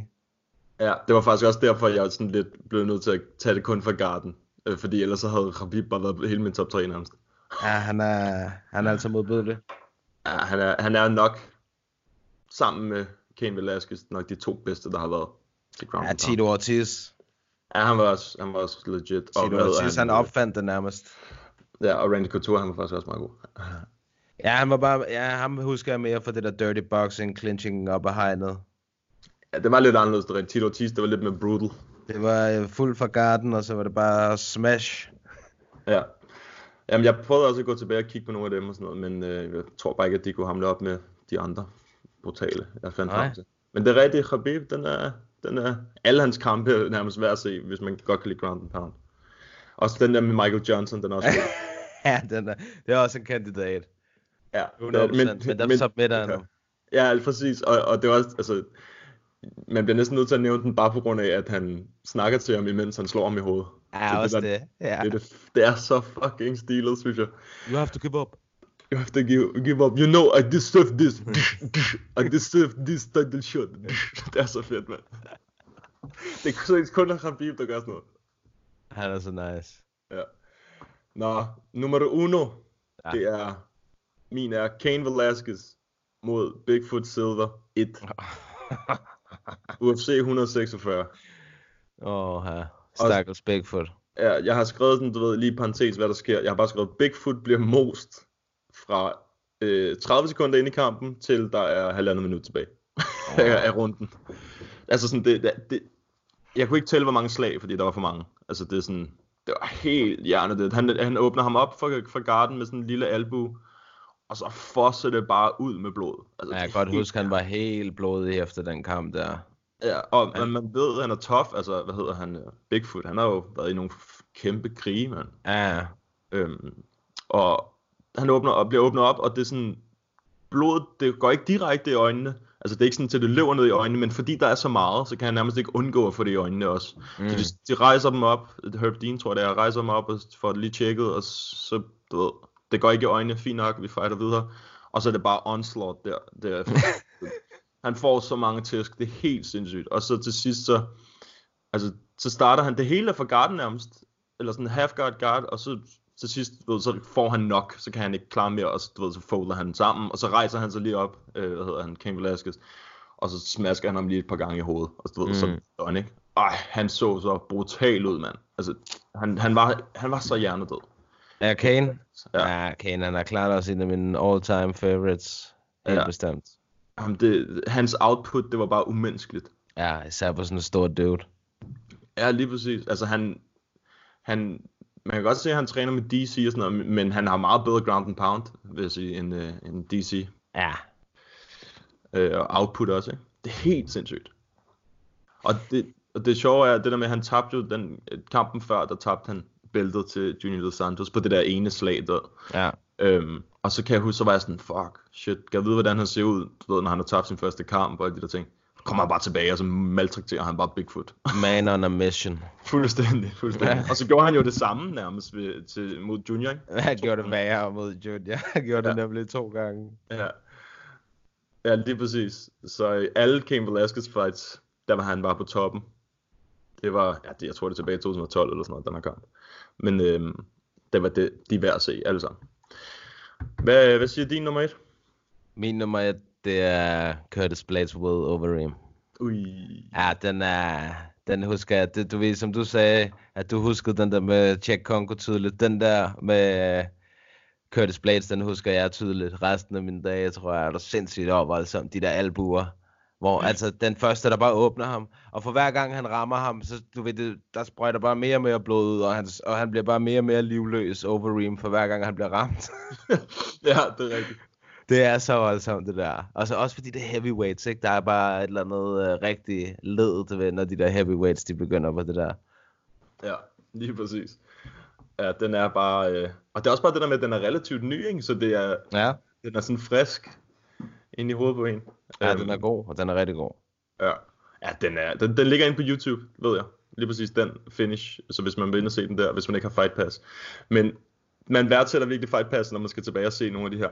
Ja, det var faktisk også derfor, jeg sådan lidt blev nødt til at tage det kun fra garden. Øh, fordi ellers så havde Habib bare været hele min top 3 nærmest. Ja, han er, han er altså modbydelig. Ja, han er, han er nok sammen med Cain Velasquez nok de to bedste, der har været til ground Ja, Tito Ortiz. Ja, han var også, han var også legit. Tito Ortiz, han, han opfandt det nærmest. Ja, og Randy Couture, han var faktisk også meget god. Ja, han var bare, ja, ham husker jeg mere for det der dirty boxing, clinching op af hegnet. Ja, det var lidt anderledes, det Tito Ortiz, det var lidt mere brutal. Det var øh, fuld fra garden, og så var det bare smash. Ja. Jamen, jeg prøvede også at gå tilbage og kigge på nogle af dem og sådan noget, men øh, jeg tror bare ikke, at de kunne hamle op med de andre brutale, jeg fandt frem til. Men det er rigtigt, Khabib, den er, den er alle hans kampe er nærmest værd at se, hvis man godt kan lide ground and pound. Også den der med Michael Johnson, den er også *laughs* ja, den er, det er også en kandidat. Ja, 100%, men, men der men, submitter han ja, ja, præcis, og, og det var også, altså, man bliver næsten nødt til at nævne den bare på grund af, at han snakker til ham, imens han slår ham i hovedet. Ja, så også det. Der, det. Ja. Det, det, det er så fucking stilet, synes jeg. You have to give up. You have to give, give up. You know, I deserve this. I deserve this title shot. det er så fedt, mand. Det er kun Khabib, der gør sådan noget. Han er så nice. Ja. Nå, nummer uno, ja. det er, min er Kane Velasquez mod Bigfoot Silver 1. *laughs* UFC 146. Åh, oh, ja. Stakkels Bigfoot. Ja, jeg har skrevet den, du ved, lige parentes, hvad der sker. Jeg har bare skrevet, Bigfoot bliver most fra øh, 30 sekunder ind i kampen, til der er halvandet minut tilbage oh. *laughs* af runden. Altså sådan, det, det, jeg kunne ikke tælle, hvor mange slag, fordi der var for mange. Altså det er sådan, det var helt hjernedødt. Han, han åbner ham op for, for garden med sådan en lille albu, og så fosser det bare ud med blod. Altså, ja, jeg kan godt huske, han var helt blodig efter den kamp der. Ja, og han... man ved, at han er tough. Altså, hvad hedder han? Bigfoot. Han har jo været i nogle kæmpe krige, mand. Ja. Øhm, og han åbner og bliver åbnet op, og det er sådan, blodet, det går ikke direkte i øjnene. Altså, det er ikke sådan, at det løber ned i øjnene, men fordi der er så meget, så kan han nærmest ikke undgå at få det i øjnene også. Mm. Så de, de, rejser dem op, Herb Dean tror jeg det er, rejser dem op og får det lige tjekket, og så, du ved, det går ikke i øjnene, fint nok, vi fighter videre. Og så er det bare onslaught der. der. *laughs* han får så mange tæsk, det er helt sindssygt. Og så til sidst så, altså, så starter han, det hele fra garden nærmest, eller sådan half guard guard, og så til sidst, ved, så får han nok, så kan han ikke klare mere, og så, du ved, så folder han sammen, og så rejser han sig lige op, øh, hvad hedder han, King Velasquez, og så smasker han ham lige et par gange i hovedet, og så, du ved, mm. så han ikke. Ej, han så så brutal ud, mand. Altså, han, han, var, han var så hjernedød. Ja, Kane? Ja, ja Kane, han er klart også en af mine all-time favorites. Helt ja. bestemt. Jamen, det, hans output, det var bare umenneskeligt. Ja, især på sådan en stor dude. Ja, lige præcis. Altså, han, han, man kan godt se, at han træner med DC og sådan noget, men han har meget bedre ground and pound, vil jeg sige, end, uh, end DC. Ja. Uh, og output også, ikke? Det er helt sindssygt. Og det, og det sjove er, at det der med, at han tabte jo den kampen før, der tabte han bæltet til Junior Dos Santos på det der ene slag der. Ja. Øhm, og så kan jeg huske, så var jeg sådan, fuck, shit, kan jeg vide, hvordan han ser ud, du ved, når han har tabt sin første kamp og alle de der ting. Så kommer han bare tilbage, og så maltrakterer han bare Bigfoot. *laughs* Man on a mission. fuldstændig, fuldstændig. og så gjorde han jo det samme nærmest ved, til, mod Junior, ikke? Han gjorde det værre mod Junior. Han gjorde det nemlig to gange. Ja. Ja, lige præcis. Så i alle Cain Velasquez fights, der var han bare på toppen. Det var, ja, det, jeg tror det er tilbage i 2012 eller sådan noget, den her kamp. Men øhm, det var det, de er værd at se, alle sammen. Hvad, hvad siger din nummer et? Min nummer et, det er Curtis Blades with Overeem. Ui. Ja, den er... Den husker jeg, det, du ved, som du sagde, at du huskede den der med Jack Congo tydeligt. Den der med Curtis Blades, den husker jeg tydeligt. Resten af mine dage, tror jeg, er der sindssygt overvoldsomt, de der albuer. Hvor altså den første, der bare åbner ham. Og for hver gang han rammer ham, så du ved, det, der sprøjter bare mere og mere blod ud, og han, og han bliver bare mere og mere livløs Overeem for hver gang han bliver ramt. *laughs* ja, det er rigtigt. Det er så voldsomt, det der. Og så også fordi det er heavyweights, ikke? Der er bare et eller andet uh, rigtig ledet ved, når de der heavyweights, de begynder på det der. Ja, lige præcis. Ja, den er bare... Øh... Og det er også bare det der med, at den er relativt ny, ikke? Så det er, ja. den er sådan frisk ind i hovedet på en. Ja, um, den er god, og den er rigtig god. Ja, ja den, er, den, den ligger inde på YouTube, ved jeg. Lige præcis den finish, så hvis man vil ind og se den der, hvis man ikke har Fight Pass. Men man værdsætter virkelig Fight Pass, når man skal tilbage og se nogle af de her.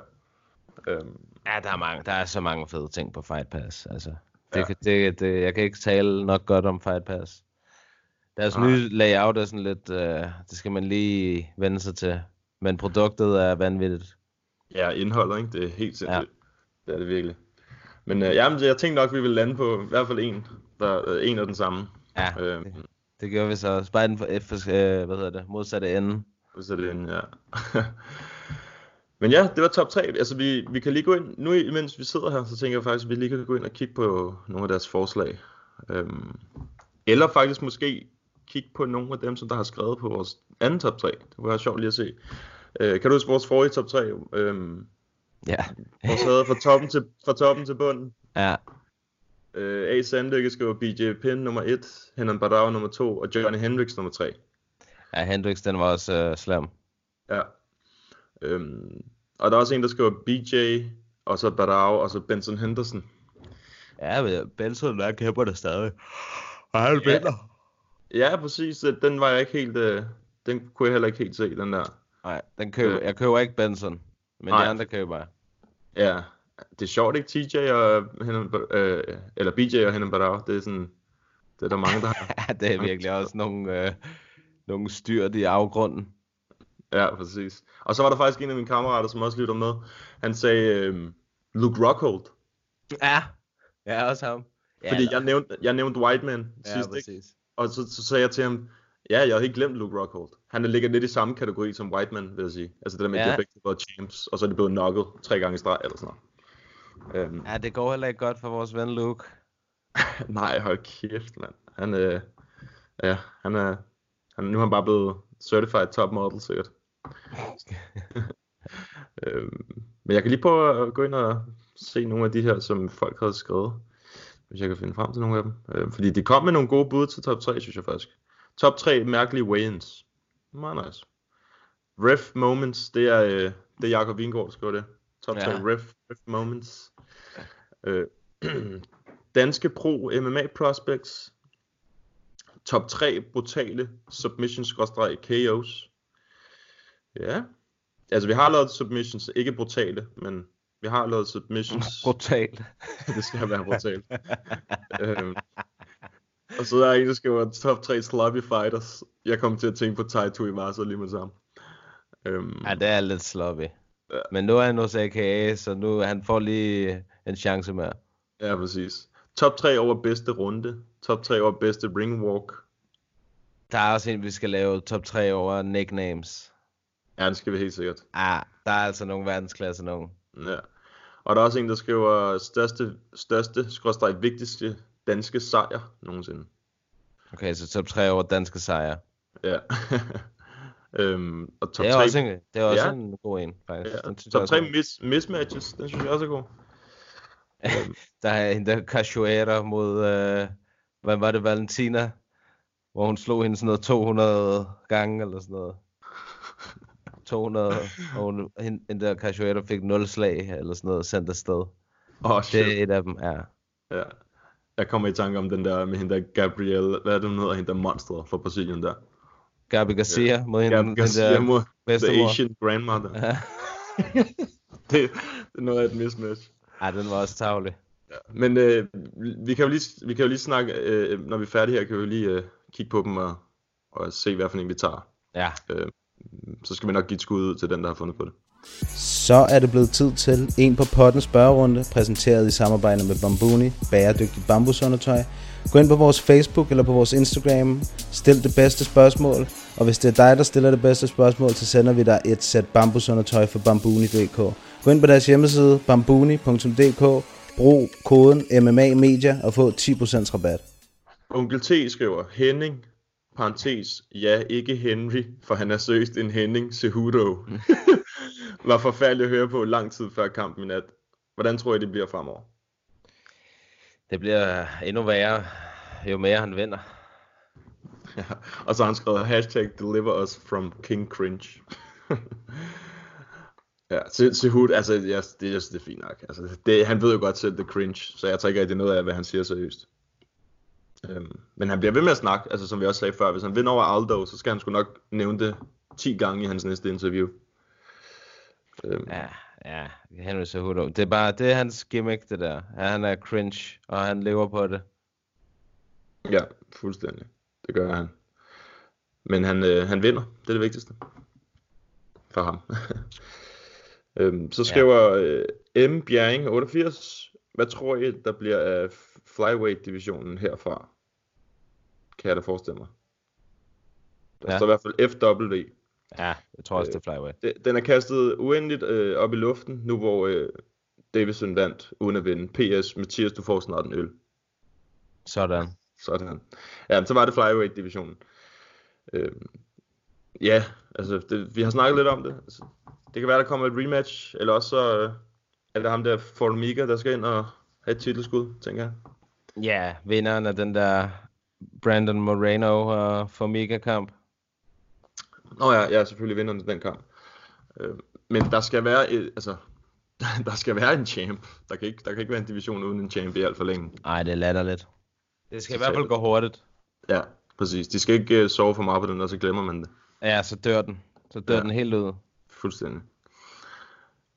Um, ja, der er, mange, der er så mange fede ting på Fight Pass. Altså, det, ja. det, det, jeg kan ikke tale nok godt om Fight Pass. Deres ah. nye layout er sådan lidt, uh, det skal man lige vende sig til. Men produktet er vanvittigt. Ja, indholdet, ikke? Det er helt sindssygt. Det er det virkelig. Men uh, jamen, jeg tænkte nok, vi ville lande på i hvert fald en, der, uh, en af den samme. Ja, uh, det, det gør vi så. Bare den for, for uh, hvad hedder det, modsatte ende. Modsatte ende, ja. *laughs* Men ja, det var top 3. Altså, vi, vi kan lige gå ind, nu imens vi sidder her, så tænker jeg faktisk, at vi lige kan gå ind og kigge på nogle af deres forslag. Um, eller faktisk måske kigge på nogle af dem, som der har skrevet på vores anden top 3. Det kunne være sjovt lige at se. Uh, kan du huske vores forrige top 3? Um, ja. vores havde fra toppen til, fra toppen til bunden. Ja. Uh, A. Sandlykke skriver BJ Penn nummer 1, Henan Barao nummer 2, og Johnny Hendricks nummer 3. Ja, Hendricks, den var også uh, slem. Ja. Um, og der er også en, der skriver BJ, og så Barao, og så Benson Henderson. Ja, men Benson der kæmper det stadig. Og han ja. vinder. Ja, præcis. Den var jeg ikke helt... Uh, den kunne jeg heller ikke helt se, den der. Nej, den køber, jeg køber ikke Benson. Men Nej. de andre køber jeg. Ja, det er sjovt ikke TJ og Henan, øh, eller BJ og Henan Barao. Det er sådan... Det er der mange, der har. *laughs* ja, det er virkelig også nogle, øh, nogle styrt i afgrunden. Ja, præcis. Og så var der faktisk en af mine kammerater, som også lytter med. Han sagde øh, Luke Rockhold. Ja, ja også ham. Ja, Fordi jeg nævnte, jeg nævnte Whiteman ja, sidst, præcis. ikke? Og så, så sagde jeg til ham, ja, jeg har helt glemt Luke Rockhold. Han er ligger lidt i samme kategori som Whiteman, vil jeg sige. Altså det der med, at Ja. de har begge været champs, og så er de blevet knocket tre gange i streg, eller sådan noget. Øhm, Ja, det går heller ikke godt for vores ven Luke. *laughs* nej, hold kæft, mand. Han, øh, ja, han er, han, nu er han bare blevet certified top model, sikkert. *laughs* øhm, men jeg kan lige prøve at gå ind og se nogle af de her, som folk havde skrevet. Hvis jeg kan finde frem til nogle af dem. Øh, fordi de kom med nogle gode bud til top 3, synes jeg faktisk. Top 3 mærkelige weigh-ins. Meget nice. Ref moments, det er, øh, det er Jakob Vingård, der skriver det. Top 3 Ja. ref, ref moments. Øh, *clears throat* danske pro MMA prospects. Top 3 brutale submissions-KO's. Ja. Altså, vi har lavet submissions, ikke brutale, men vi har lavet submissions. Brutal. *laughs* det skal være brutalt. *laughs* øhm, og så er der en, der skriver top 3 sloppy fighters. Jeg kom til at tænke på Tai Tuivasa lige med sammen. Øhm, Ja, det er lidt sloppy. Men nu er han hos AKA, så nu han får lige en chance mere. ja, præcis. Top 3 over bedste runde. Top 3 over bedste ring walk. Der er også en, vi skal lave top 3 over nicknames. Ja, det skal vi helt sikkert. Ah, der er altså nogle verdensklasse nogen. Ja. Og der er også en, der skriver største, største, skråstreg vigtigste danske sejr nogensinde. Okay, så top 3 over danske sejre. Ja. *laughs* øhm, og top det er 3, også, en, det er også Ja. en god en, faktisk. ja, Den synes top også 3 er- mis, mismatches, den synes jeg også er god. *laughs* Der er en der Cachoeira mod, øh, hvad var det, Valentina? hvor hun slog hende sådan noget 200 gange eller sådan noget. *laughs* 200, og hun, hende, hende der Cachoeira fik 0 slag eller sådan noget sendt afsted. Åh, Det er et af dem, ja. Ja. Jeg kommer i tanke om den der med hende der Gabrielle, hvad er det, hun hedder, hende der monstret fra Brasilien der. Gabi Garcia mod hende, Gabi den Garcia der mod The. Asian Grandmother. Ja. *laughs* det, det er noget af et mismatch. Ej, den var også tavlig. Men øh, vi, kan jo lige, vi kan jo lige snakke, øh, når vi er færdige her, kan vi jo lige øh, kigge på dem og, og se, hvad for en vi tager. Ja. Øh, så skal vi nok give et skud ud til den, der har fundet på det. Så er det blevet tid til en på potten spørgerunde, præsenteret i samarbejde med Bambuni, bæredygtigt bambusundertøj. Gå ind på vores Facebook eller på vores Instagram, stil det bedste spørgsmål, og hvis det er dig, der stiller det bedste spørgsmål, så sender vi dig et sæt bambusundertøj fra bambuni.dk. Gå ind på deres hjemmeside bambuni.dk, brug koden MMA Media og få 10% rabat. Onkel T skriver, Henning, parentes, ja, ikke Henry, for han er seriøst en Henning Cejudo. *laughs* Var forfærdeligt at høre på lang tid før kampen i nat. Hvordan tror I, det bliver fremover? Det bliver endnu værre, jo mere han vinder. Ja, og så har han skrevet hashtag deliver us from King Cringe. *laughs* ja, Cejudo, altså, jeg, det, jeg synes, det er fint nok. Altså, det, han ved jo godt selv, det cringe, så jeg tager ikke rigtig noget af, hvad han siger seriøst. Øhm, men han bliver ved med at snakke, altså som vi også sagde før, hvis han vinder over Aldo, så skal han sgu nok nævne det 10 gange i hans næste interview. Øhm, Ja, ja, Henry Cejudo. Det er bare, det er hans gimmick, det der. Ja, han er cringe, og han lever på det. Ja, fuldstændig. Det gør han. Men han, øh, han vinder, det er det vigtigste. For ham. *laughs* øhm, så skriver øh, M. Bjerring 88. Hvad tror I, der bliver af flyweight-divisionen herfra? Kan jeg da forestille mig. Der Ja. ja. står i hvert fald FW. Ja, jeg tror også, det er flyweight. Det- Den er kastet uendeligt øh, op i luften, nu hvor øh, Davison vandt uden at vinde. PS, Mathias, du får snart en øl. Sådan. Sådan. Ja, så var det flyweight-divisionen. Øhm, ja, altså, det, vi har snakket lidt om det. Altså, det kan være, der kommer et rematch, eller også så øh, er det ham der Formiga, der skal ind og have et titelskud, tænker jeg. Ja, vinderen af den der Brandon Moreno og Formiga kamp. Nå ja, jeg er selvfølgelig vinderen til den kamp. Øh, men der skal være, et, altså, *laughs* der skal være en champ. Der kan, ikke, der kan ikke være en division uden en champ i alt for længe. Nej, det er latterligt. Det skal i hvert fald gå hurtigt. Ja, præcis. De skal ikke uh, sove for meget på den, og så glemmer man det. Ja, så dør den. Så dør Ja. den helt ud. Fuldstændig.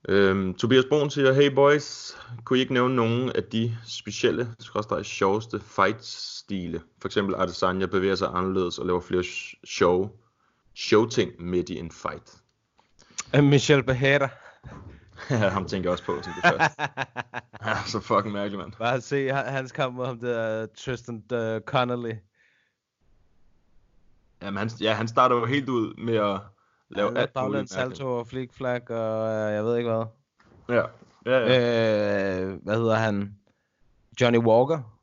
Øhm, Tobias Brun siger, hey boys, kunne I ikke nævne nogen af de specielle, skråstrej sjoveste fight-stile? For eksempel Adesanya bevæger sig anderledes og laver flere sh- show, showting midt i en fight. Michel. Ja, *laughs* ham tænker jeg også på som det første. ja, så fucking mærkeligt, mand. Bare se han- hans kamp mod ham der Tristan uh, Connolly. Jamen, han, ja, han starter jo helt ud med at lave Ja, alt muligt salto og flick flag og øh, jeg ved ikke hvad. Ja, ja, ja. Øh, hvad hedder han? Johnny Walker.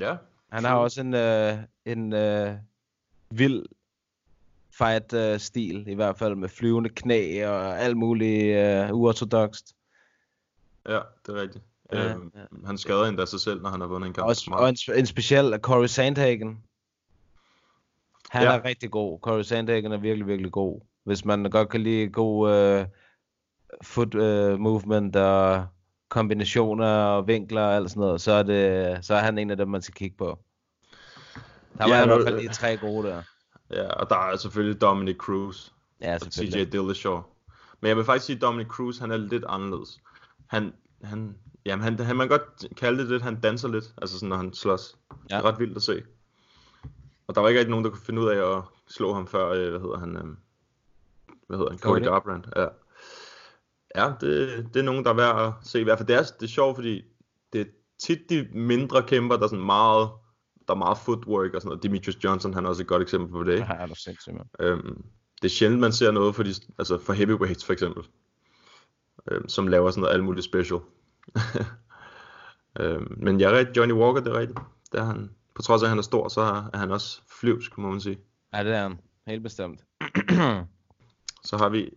Ja. Han har også en, øh, en øh, vild fight-stil, i hvert fald med flyvende knæ og alt muligt øh, uortodokst. Ja, det er rigtigt. Ja, øhm, Han skader endda sig selv, når han har vundet en kamp. Også, og en, en speciel Corey Sandhagen. Han Ja. ja. er rigtig god. Corey Sandhagen er virkelig, virkelig god. Hvis man godt kan lide god øh, foot øh, movement og kombinationer og vinkler og alt sådan noget, så er, det, så er han en af dem, man skal kigge på. Der var Ja, ja, i hvert fald lige tre gode der. Ja, og der er selvfølgelig Dominic Cruz. Ja, og TJ. Dillashaw. Men jeg vil faktisk sige, at Dominic Cruz, han er lidt anderledes. Han, han, jamen han, han, man kan godt kalde det lidt, han danser lidt, altså sådan, når han slås. Ja. Det er ret vildt at se. Og der var ikke rigtig nogen, der kunne finde ud af at slå ham før, øh, hvad hedder han, øh, hvad hedder han, Cody. Garbrandt. Ja, ja det, det er nogen, der er værd at se. I hvert fald, det er, det er sjovt, fordi det er tit de mindre kæmper, der er sådan meget, der er meget footwork og sådan noget. Demetrius Johnson, han er også et godt eksempel på det. Ja, er du sindssyg, mand. Øhm, det er sjældent, man ser noget for, de, altså for heavyweights for eksempel, øhm, som laver sådan noget alt muligt special. *laughs* øhm, men jeg er rigtig, Johnny Walker, det er rigtigt. Det er han. På trods af, at han er stor, så er han også flyvsk, må man sige. Ja, det er han. Helt bestemt. *clears throat* Så har vi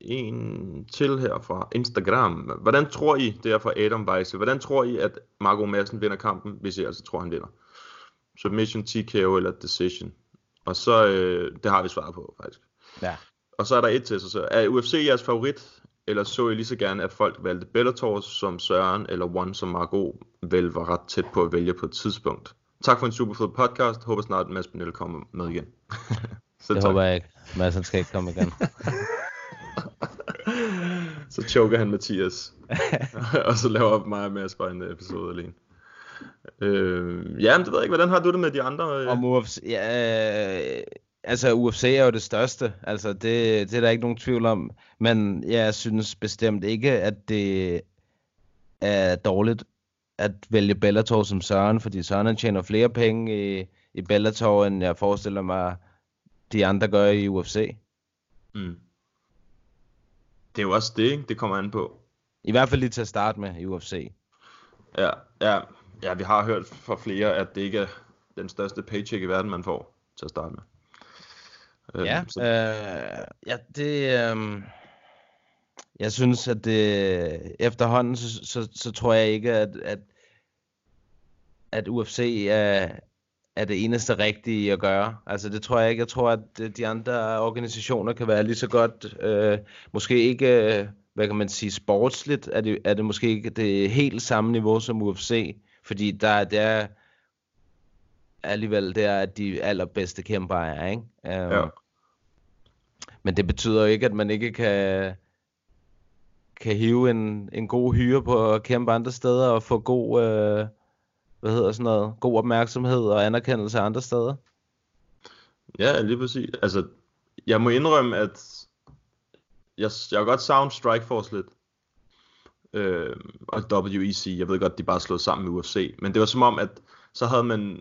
en til her fra Instagram. Hvordan tror I, det er fra Adam Weisse, hvordan tror I, at Marco Madsen vinder kampen, hvis I altså tror, han vinder? Submission, TKO eller decision. Og så, øh, det har vi svaret på faktisk. Ja. Og så er der et til, så, så er UFC jeres favorit, eller så I lige så gerne, at folk valgte Bellator som Søren, eller One som Margot vel var ret tæt på at vælge på et tidspunkt. Tak for en super fed podcast. Håber snart, at Mads Benel kommer med igen. *laughs* så det tak. håber jeg ikke. Mads han skal ikke komme igen. *laughs* så choker han Mathias. *laughs* og så laver mig og Mads bare en episode alene. Øh, ja, men det ved jeg ikke. Hvordan har du det med de andre? Øh? Om UFC, ja, øh, altså UFC er jo det største. Altså det, det er der ikke nogen tvivl om. Men jeg synes bestemt ikke, at det er dårligt at vælge Bellator som Søren, fordi Søren tjener flere penge i, i Bellator, end jeg forestiller mig, de andre gør i UFC. Mm. Det er jo også det, ikke? det kommer an på. I hvert fald lige til at starte med i UFC. Ja, ja, ja, vi har hørt fra flere, at det ikke er den største paycheck i verden, man får til at starte med. Øhm, ja, så... øh, ja det... Øh, jeg synes, at det, efterhånden, så, så, så tror jeg ikke, at, at, at UFC er, er det eneste rigtige at gøre. Altså det tror jeg ikke. Jeg tror, at de andre organisationer kan være lige så godt, øh, måske ikke, øh, hvad kan man sige, sportsligt, er det, er det måske ikke det helt samme niveau som UFC, fordi der, der er alligevel der, at de allerbedste kæmper er, ikke? Um, ja. Men det betyder jo ikke, at man ikke kan, kan hive en, en god hyre på at kæmpe andre steder og få god, øh, hvad hedder sådan noget, god opmærksomhed og anerkendelse andre steder. Ja, lige præcis. Altså, jeg må indrømme, at jeg, jeg har godt savnet Strikeforce lidt. Øh, og WEC, jeg ved godt, de bare slået sammen med UFC. Men det var som om, at så havde man...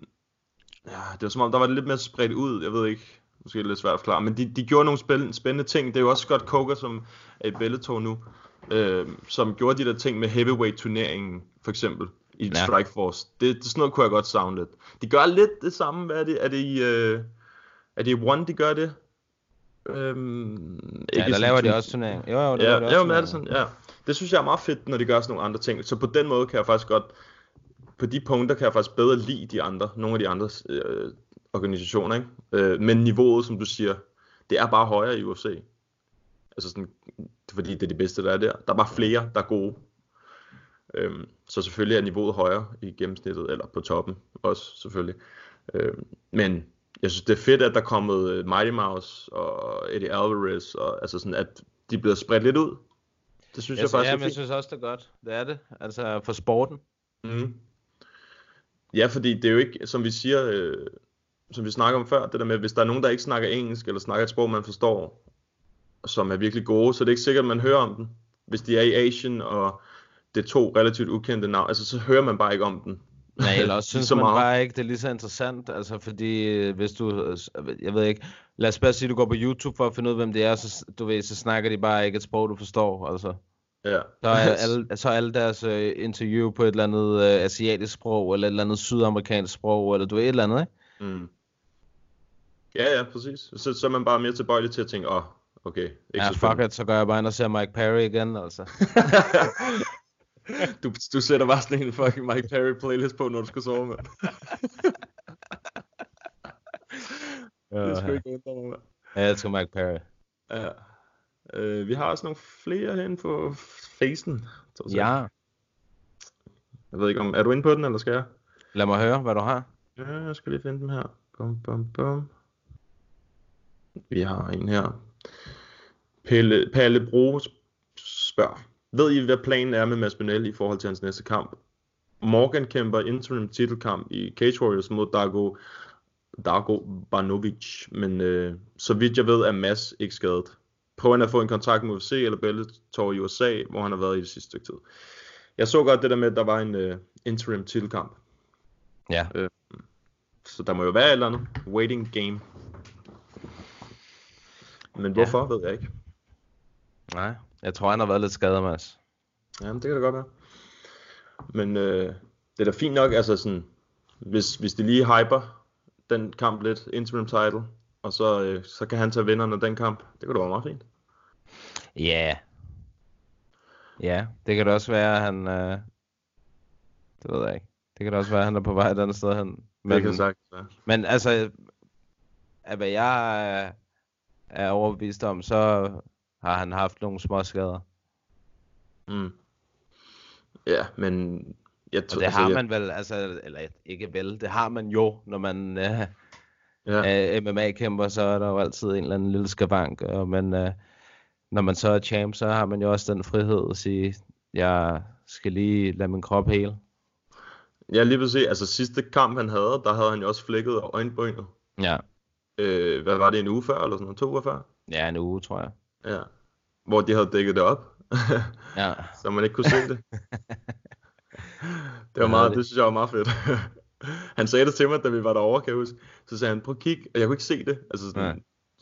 Ja, det var som om, der var det lidt mere spredt ud. Jeg ved ikke, måske er det lidt svært at forklare. Men de, de gjorde nogle spændende, spændende ting. Det er jo også Scott Coker, som er i Bellator nu. Øh, som gjorde de der ting med heavyweight turneringen, for eksempel i ja. Strikeforce. Det, det, sådan noget kunne jeg godt savne lidt. De gør lidt det samme. Hvad er det? Er det i, uh, er det i One, de gør det? Øhm, ja, der laver de også turnering. Jo, jo, der ja, de også jo, er det sådan, ja. Det synes jeg er meget fedt, når de gør sådan nogle andre ting. Så på den måde kan jeg faktisk godt, på de punkter kan jeg faktisk bedre lide de andre, nogle af de andre øh, organisationer, ikke? Øh, men niveauet, som du siger, det er bare højere i UFC. Altså sådan, fordi det er de bedste, der er der. Der er bare flere, der er gode. Øhm, så selvfølgelig er niveauet højere i gennemsnittet, eller på toppen også selvfølgelig. Øhm, men jeg synes, det er fedt, at der er kommet øh, Mighty Mouse og Eddie Alvarez, og altså sådan, at de bliver spredt lidt ud. Det synes jeg, jeg faktisk ja, men jeg synes også, det er godt. Det er det. Altså for sporten. Mm. Ja, fordi det er jo ikke, som vi siger, øh, som vi snakker om før, det der med, hvis der er nogen, der ikke snakker engelsk, eller snakker et sprog, man forstår, som er virkelig gode, så det er ikke sikkert, at man hører om den. Hvis de er i Asien, og det er to relativt ukendte navn, altså så hører man bare ikke om den. Nej, *laughs* eller også synes man meget. bare ikke, det er lige så interessant, altså fordi øh, hvis du, øh, jeg ved ikke, lad os bare sige, du går på YouTube for at finde ud af, hvem det er, så, du ved, så snakker de bare ikke et sprog, du forstår, altså. Ja. Så er *laughs* alle, så er alle deres uh, interview på et eller andet uh, asiatisk sprog, eller et eller andet sydamerikansk sprog, eller du ved, et eller andet, ikke? Mm. Ja, ja, præcis. Så, så er man bare mere tilbøjelig til at tænke, åh, oh, okay. Ikke ja, så fuck it, så går jeg bare ind og ser Mike Perry igen, altså. *laughs* du, du sætter bare sådan en fucking Mike Perry playlist på, når du skal sove, mand. det skal ikke undre mig, mand. Jeg elsker Mike Perry. Ja. Uh, vi har også nogle flere hen på facen. Ja. Jeg ved ikke om, er du inde på den, eller skal jeg? Lad mig høre, hvad du har. Ja, jeg skal lige finde den her. Bum, bum, bum. Vi har en her. Pelle, Palle Bro spørger. Ved I, hvad planen er med Maspenel i forhold til hans næste kamp? Morgan kæmper interim titelkamp i Cage Warriors mod Dago, Dago Banovic, men øh, så vidt jeg ved er Mads ikke skadet. Prøver han at få en kontrakt med UFC eller Bellator i USA, hvor han har været i det sidste stykke tid. Jeg så godt det der med, at der var en øh, interim titelkamp. Ja. Øh, så der må jo være et eller andet waiting game. Men hvorfor, ja. ved jeg ikke. Nej, jeg tror, han har været lidt skadet, Mads. Jamen, det kan da godt være. Men øh, det er da fint nok, altså sådan, hvis, hvis de lige hyper den kamp lidt, interim title, og så, øh, så kan han tage vinderen af den kamp. Det kunne da være meget fint. Ja. Yeah. Ja, det kan da også være, at han... Øh... Det ved jeg ikke. Det kan da også være, at han er på vej et andet sted hen. Men, kan sagtens være. Men altså, af hvad jeg er overbevist om, så har han haft nogle små skader. Mm. Ja, men... Jeg Og tror, det har man vel, altså, eller ikke vel, det har man jo, når man øh, Ja. er MMA-kæmper, så er der jo altid en eller anden lille skavank, og men øh, når man så er champ, så har man jo også den frihed at sige, jeg skal lige lade min krop hele. Ja, lige præcis. Altså sidste kamp, han havde, der havde han jo også flækket øjenbrynet. Ja. Øh, hvad var det, en uge før, eller sådan noget? To uger før? Ja, en uge, tror jeg. Ja. Hvor de havde dækket det op. *laughs* Ja. *laughs* så man ikke kunne se det. *laughs* det var meget, det- synes jeg var meget fedt. han sagde det til mig, da vi var derovre, kan jeg huske. Så sagde han, prøv at kigge. Og jeg kunne ikke se det. Altså sådan, Nej.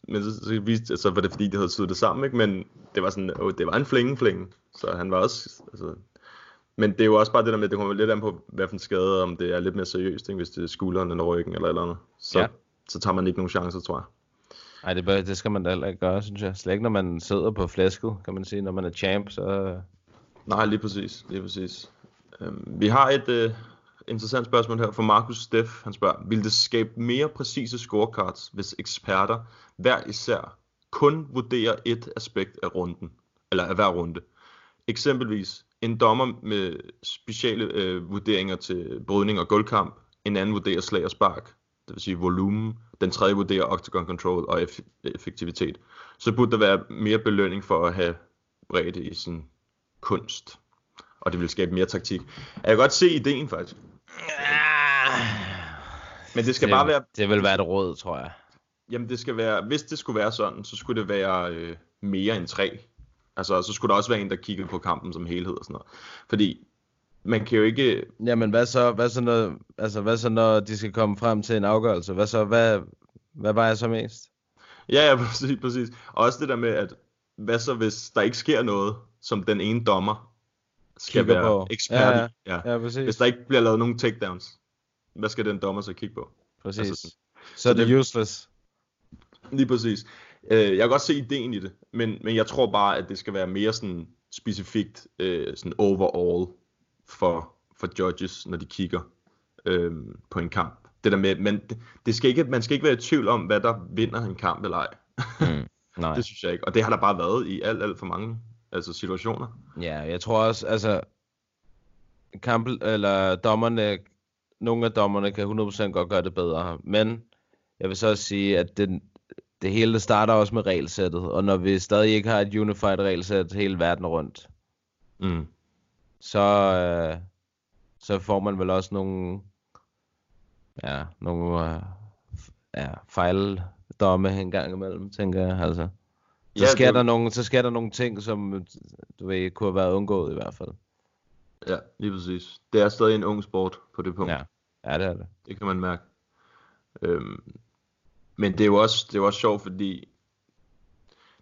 men så, så, viste, så var det fordi, de havde syet det sammen, ikke? Men det var sådan, åh, det var en flænge flænge. Så han var også, altså, men det er jo også bare det der med, det kommer lidt an på, hvad for en skade, om det er lidt mere seriøst, ikke? hvis det er skulderen eller ryggen eller eller andet. Så, ja. så tager man ikke nogen chancer, tror jeg. Nej, det, bør, det skal man da heller ikke gøre, synes jeg. Slet ikke, når man sidder på flæsket, kan man sige. Når man er champ, så... Nej, lige præcis. Lige præcis. Øhm, vi har et øh, interessant spørgsmål her fra Markus Steff. Han spørger, vil det skabe mere præcise scorecards, hvis eksperter hver især kun vurderer et aspekt af runden, eller af hver runde? Eksempelvis en dommer med speciale øh, vurderinger til brydning og gulvkamp, en anden vurderer slag og spark, det vil sige volumen, den tredje vurderer octagon control og eff- effektivitet. Så burde der være mere belønning for at have bredde i sin kunst. Og det vil skabe mere taktik. Jeg kan godt se ideen faktisk. Men det skal det, bare være, Det vil være et råd, tror jeg. jamen det skal være, hvis det skulle være sådan, så skulle det være øh, mere end tre. Altså, så skulle der også være en, der kiggede på kampen som helhed og sådan noget. Fordi man kan jo ikke, Jamen, hvad så, hvad så, når, altså, hvad så, når de skal komme frem til en afgørelse? Hvad så, hvad, hvad vejer så mest? Ja, ja, *laughs* præcis, præcis. Og også det der med, at hvad så hvis der ikke sker noget, som den ene dommer skal Kigger være på. ekspert Ja, i. Ja. Ja, præcis. Hvis der ikke bliver lavet nogen takedowns, hvad skal den dommer så kigge på? Præcis. Altså sådan- så er det useless. Lige præcis. Øh, jeg kan godt se ideen i det, men, men jeg tror bare, at det skal være mere sådan specifikt øh, sådan overall for, for judges, når de kigger øh, på en kamp. Det der med, men det, det skal ikke, man skal ikke være i tvivl om, hvad der vinder en kamp eller ej. Mm, nej. *laughs* det synes jeg ikke. Og det har der bare været i alt, alt for mange altså situationer. Ja, jeg tror også, altså, kamp, eller dommerne, nogle af dommerne kan 100% godt gøre det bedre, men jeg vil så også sige, at det, det hele det starter også med regelsættet, og når vi stadig ikke har et unified regelsæt hele verden rundt, Mm. Så, øh, så får man vel også nogle, ja, nogle øh, ja, fejldomme en gang imellem, tænker jeg, altså. Så, Ja, sker det- der nogle, så sker der nogle ting, som du ved, kunne have været undgået i hvert fald. Ja, lige præcis. Det er stadig en ung sport på det punkt. Ja, ja det er det. Det kan man mærke. Øhm, men det er jo også, det er jo også sjovt, fordi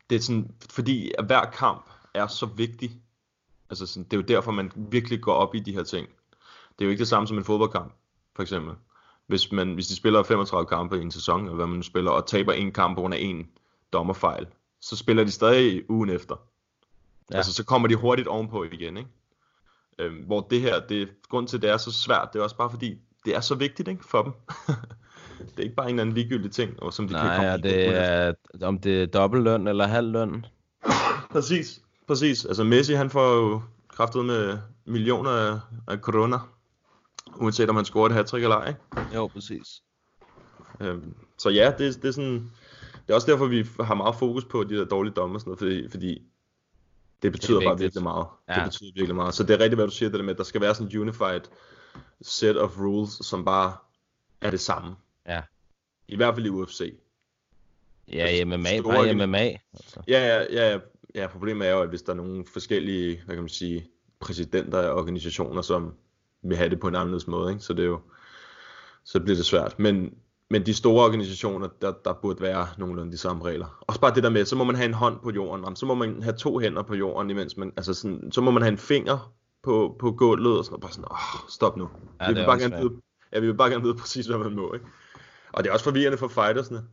det er sådan, fordi hver kamp er så vigtig. Altså sådan, det er jo derfor, man virkelig går op i de her ting. Det er jo ikke det samme som en fodboldkamp, for eksempel. Hvis, man, hvis de spiller 35 kampe i en sæson, eller hvad man spiller, og taber en kamp på grund af en dommerfejl, så spiller de stadig ugen efter. Ja. Ja. Altså, så kommer de hurtigt ovenpå igen, ikke? Øhm, hvor det her, det, grund til, at det er så svært, det er også bare fordi, det er så vigtigt ikke, for dem. *laughs* det er ikke bare en eller anden ligegyldig ting, og som de kan Nej, komme og ind på det er, om det er dobbeltløn eller halvløn. *coughs* Præcis, præcis. Altså Messi, han får jo kraftet med millioner af, af corona, uanset om han scorer et hat eller ej. Jo, præcis. Øhm, så ja, det, det er sådan, det er også derfor, vi har meget fokus på de der dårlige dommer og sådan noget, fordi, fordi det betyder bare vigtigt. virkelig meget. Ja. Det betyder virkelig meget. Så det er rigtigt, hvad du siger, det der med, at der skal være sådan en unified set of rules, som bare er det samme. Ja. I hvert fald i UFC. Ja, i MMA, store bare i MMA. Altså. Ja, ja, ja, ja, problemet er jo, at hvis der er nogle forskellige, hvad kan man sige, præsidenter af organisationer, som vil have det på en anderledes måde, ikke? så det er jo, så bliver det svært. Men, men de store organisationer, der, der burde være nogenlunde de samme regler. Også bare det der med, så må man have en hånd på jorden, jamen, så må man have to hænder på jorden, imens man, altså sådan, så må man have en finger på, på gulvet, og sådan, og bare sådan, åh, stop nu. Ja, vi vil bare gerne vide, ja, vi vil bare gerne vide præcis, hvad man må, ikke? Og det er også forvirrende for fightersne.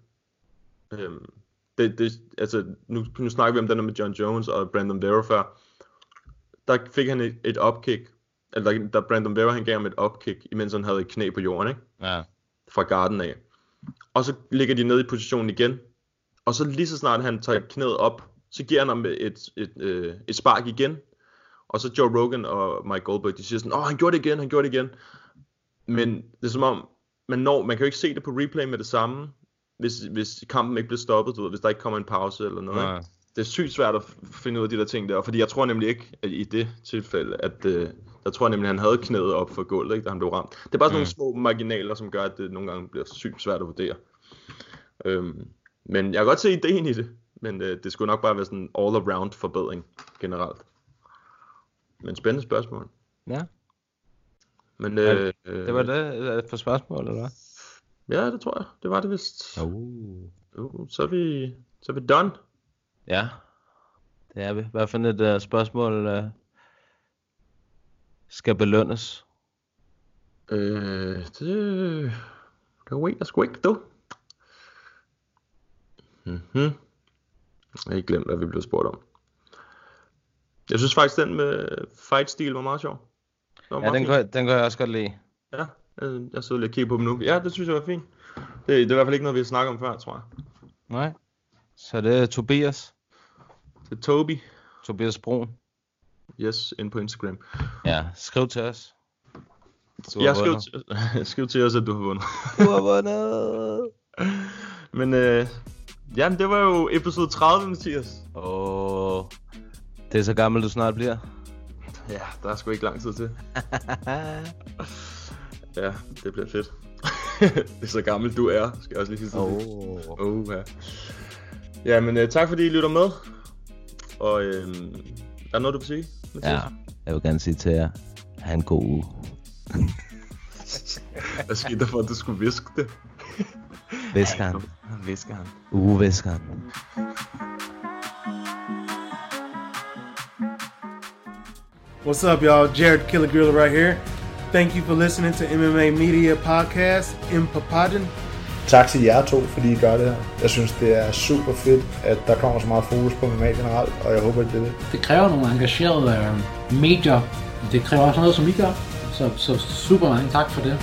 Øhm, det, det, altså, nu, nu snakker vi om den der med John Jones og Brandon Vera før. Der fik han et, et upkick eller da Brandon Vera han gav ham et opkick, imens han havde et knæ på jorden, ikke? Ja. Fra garden af. Og så ligger de ned i positionen igen, og så lige så snart han tager knæet op, så giver han ham et, et, et, øh, et spark igen, og så Joe Rogan og Mike Goldberg, de siger sådan, åh, han gjorde det igen, han gjorde det igen. Men det er som om, man, når, man kan jo ikke se det på replay med det samme, hvis, hvis kampen ikke bliver stoppet, du ved, hvis der ikke kommer en pause eller noget. Nej. Ikke? Det er sygt svært at finde ud af de der ting der, fordi jeg tror nemlig ikke, at i det tilfælde, at øh, jeg tror nemlig, at han havde knæet op for gulvet, ikke, da han blev ramt. Det er bare sådan mm. nogle små marginaler, som gør, at det nogle gange bliver sygt svært at vurdere. Øhm, men jeg kan godt se ideen i det, men øh, det skulle nok bare være sådan en all-around forbedring generelt. Men spændende spørgsmål. Ja. Men, Ja, øh, det var det øh, for spørgsmål, eller hvad? Ja, det tror jeg. Det var det vist. Uh. Uh, så er vi, så er vi done. Ja, det er vi. Hvad for et uh, spørgsmål uh, skal belønnes? Øh, det... Det ved jeg sgu ikke, du. Mhm. Jeg har ikke glemt, hvad vi blev spurgt om. Jeg synes faktisk, den med fight-stil var meget sjov. Var Ja, meget den jeg- den kan jeg også godt lide. Ja, jeg sidder lige og kigger på dem nu. Ja, det synes jeg var fint. Det, det er i hvert fald ikke noget, vi har snakket om før, tror jeg. Nej. Så det er Tobias. Det er Toby. Tobias Brun. Yes, ind på Instagram. Ja, skriv til os. Du Jeg skriv, til, *laughs* skriv til os, at du har vundet. Du har vundet. *laughs* Men øh, jamen, det var jo episode 30, Mathias. Åh, det er så gammel, du snart bliver. Ja, der er sgu ikke lang tid til. *laughs* ja, det bliver fedt. *laughs* det er så gammel du er, skal jeg også lige sige. Åh. Oh, ja. Ja, men øh, tak fordi I lytter med. Og øh, er der noget, du vil sige, Mathias? Ja, jeg vil gerne sige til jer, have en god uge. *laughs* Hvad skete der for, at du skulle viske det? Visker han. Visker han. Uge visker han. What's up, y'all? Jared Killer Gorilla right here. Thank you for listening to MMA Media Podcast, Impapaden. Tak til jer to, fordi I gør det her. Jeg synes, det er super fedt, at der kommer så meget fokus på MMA generelt, og jeg håber, at det er det. Det kræver nogle engagerede øh, medier. Det kræver også noget, som I gør. Så, så super mange tak for det.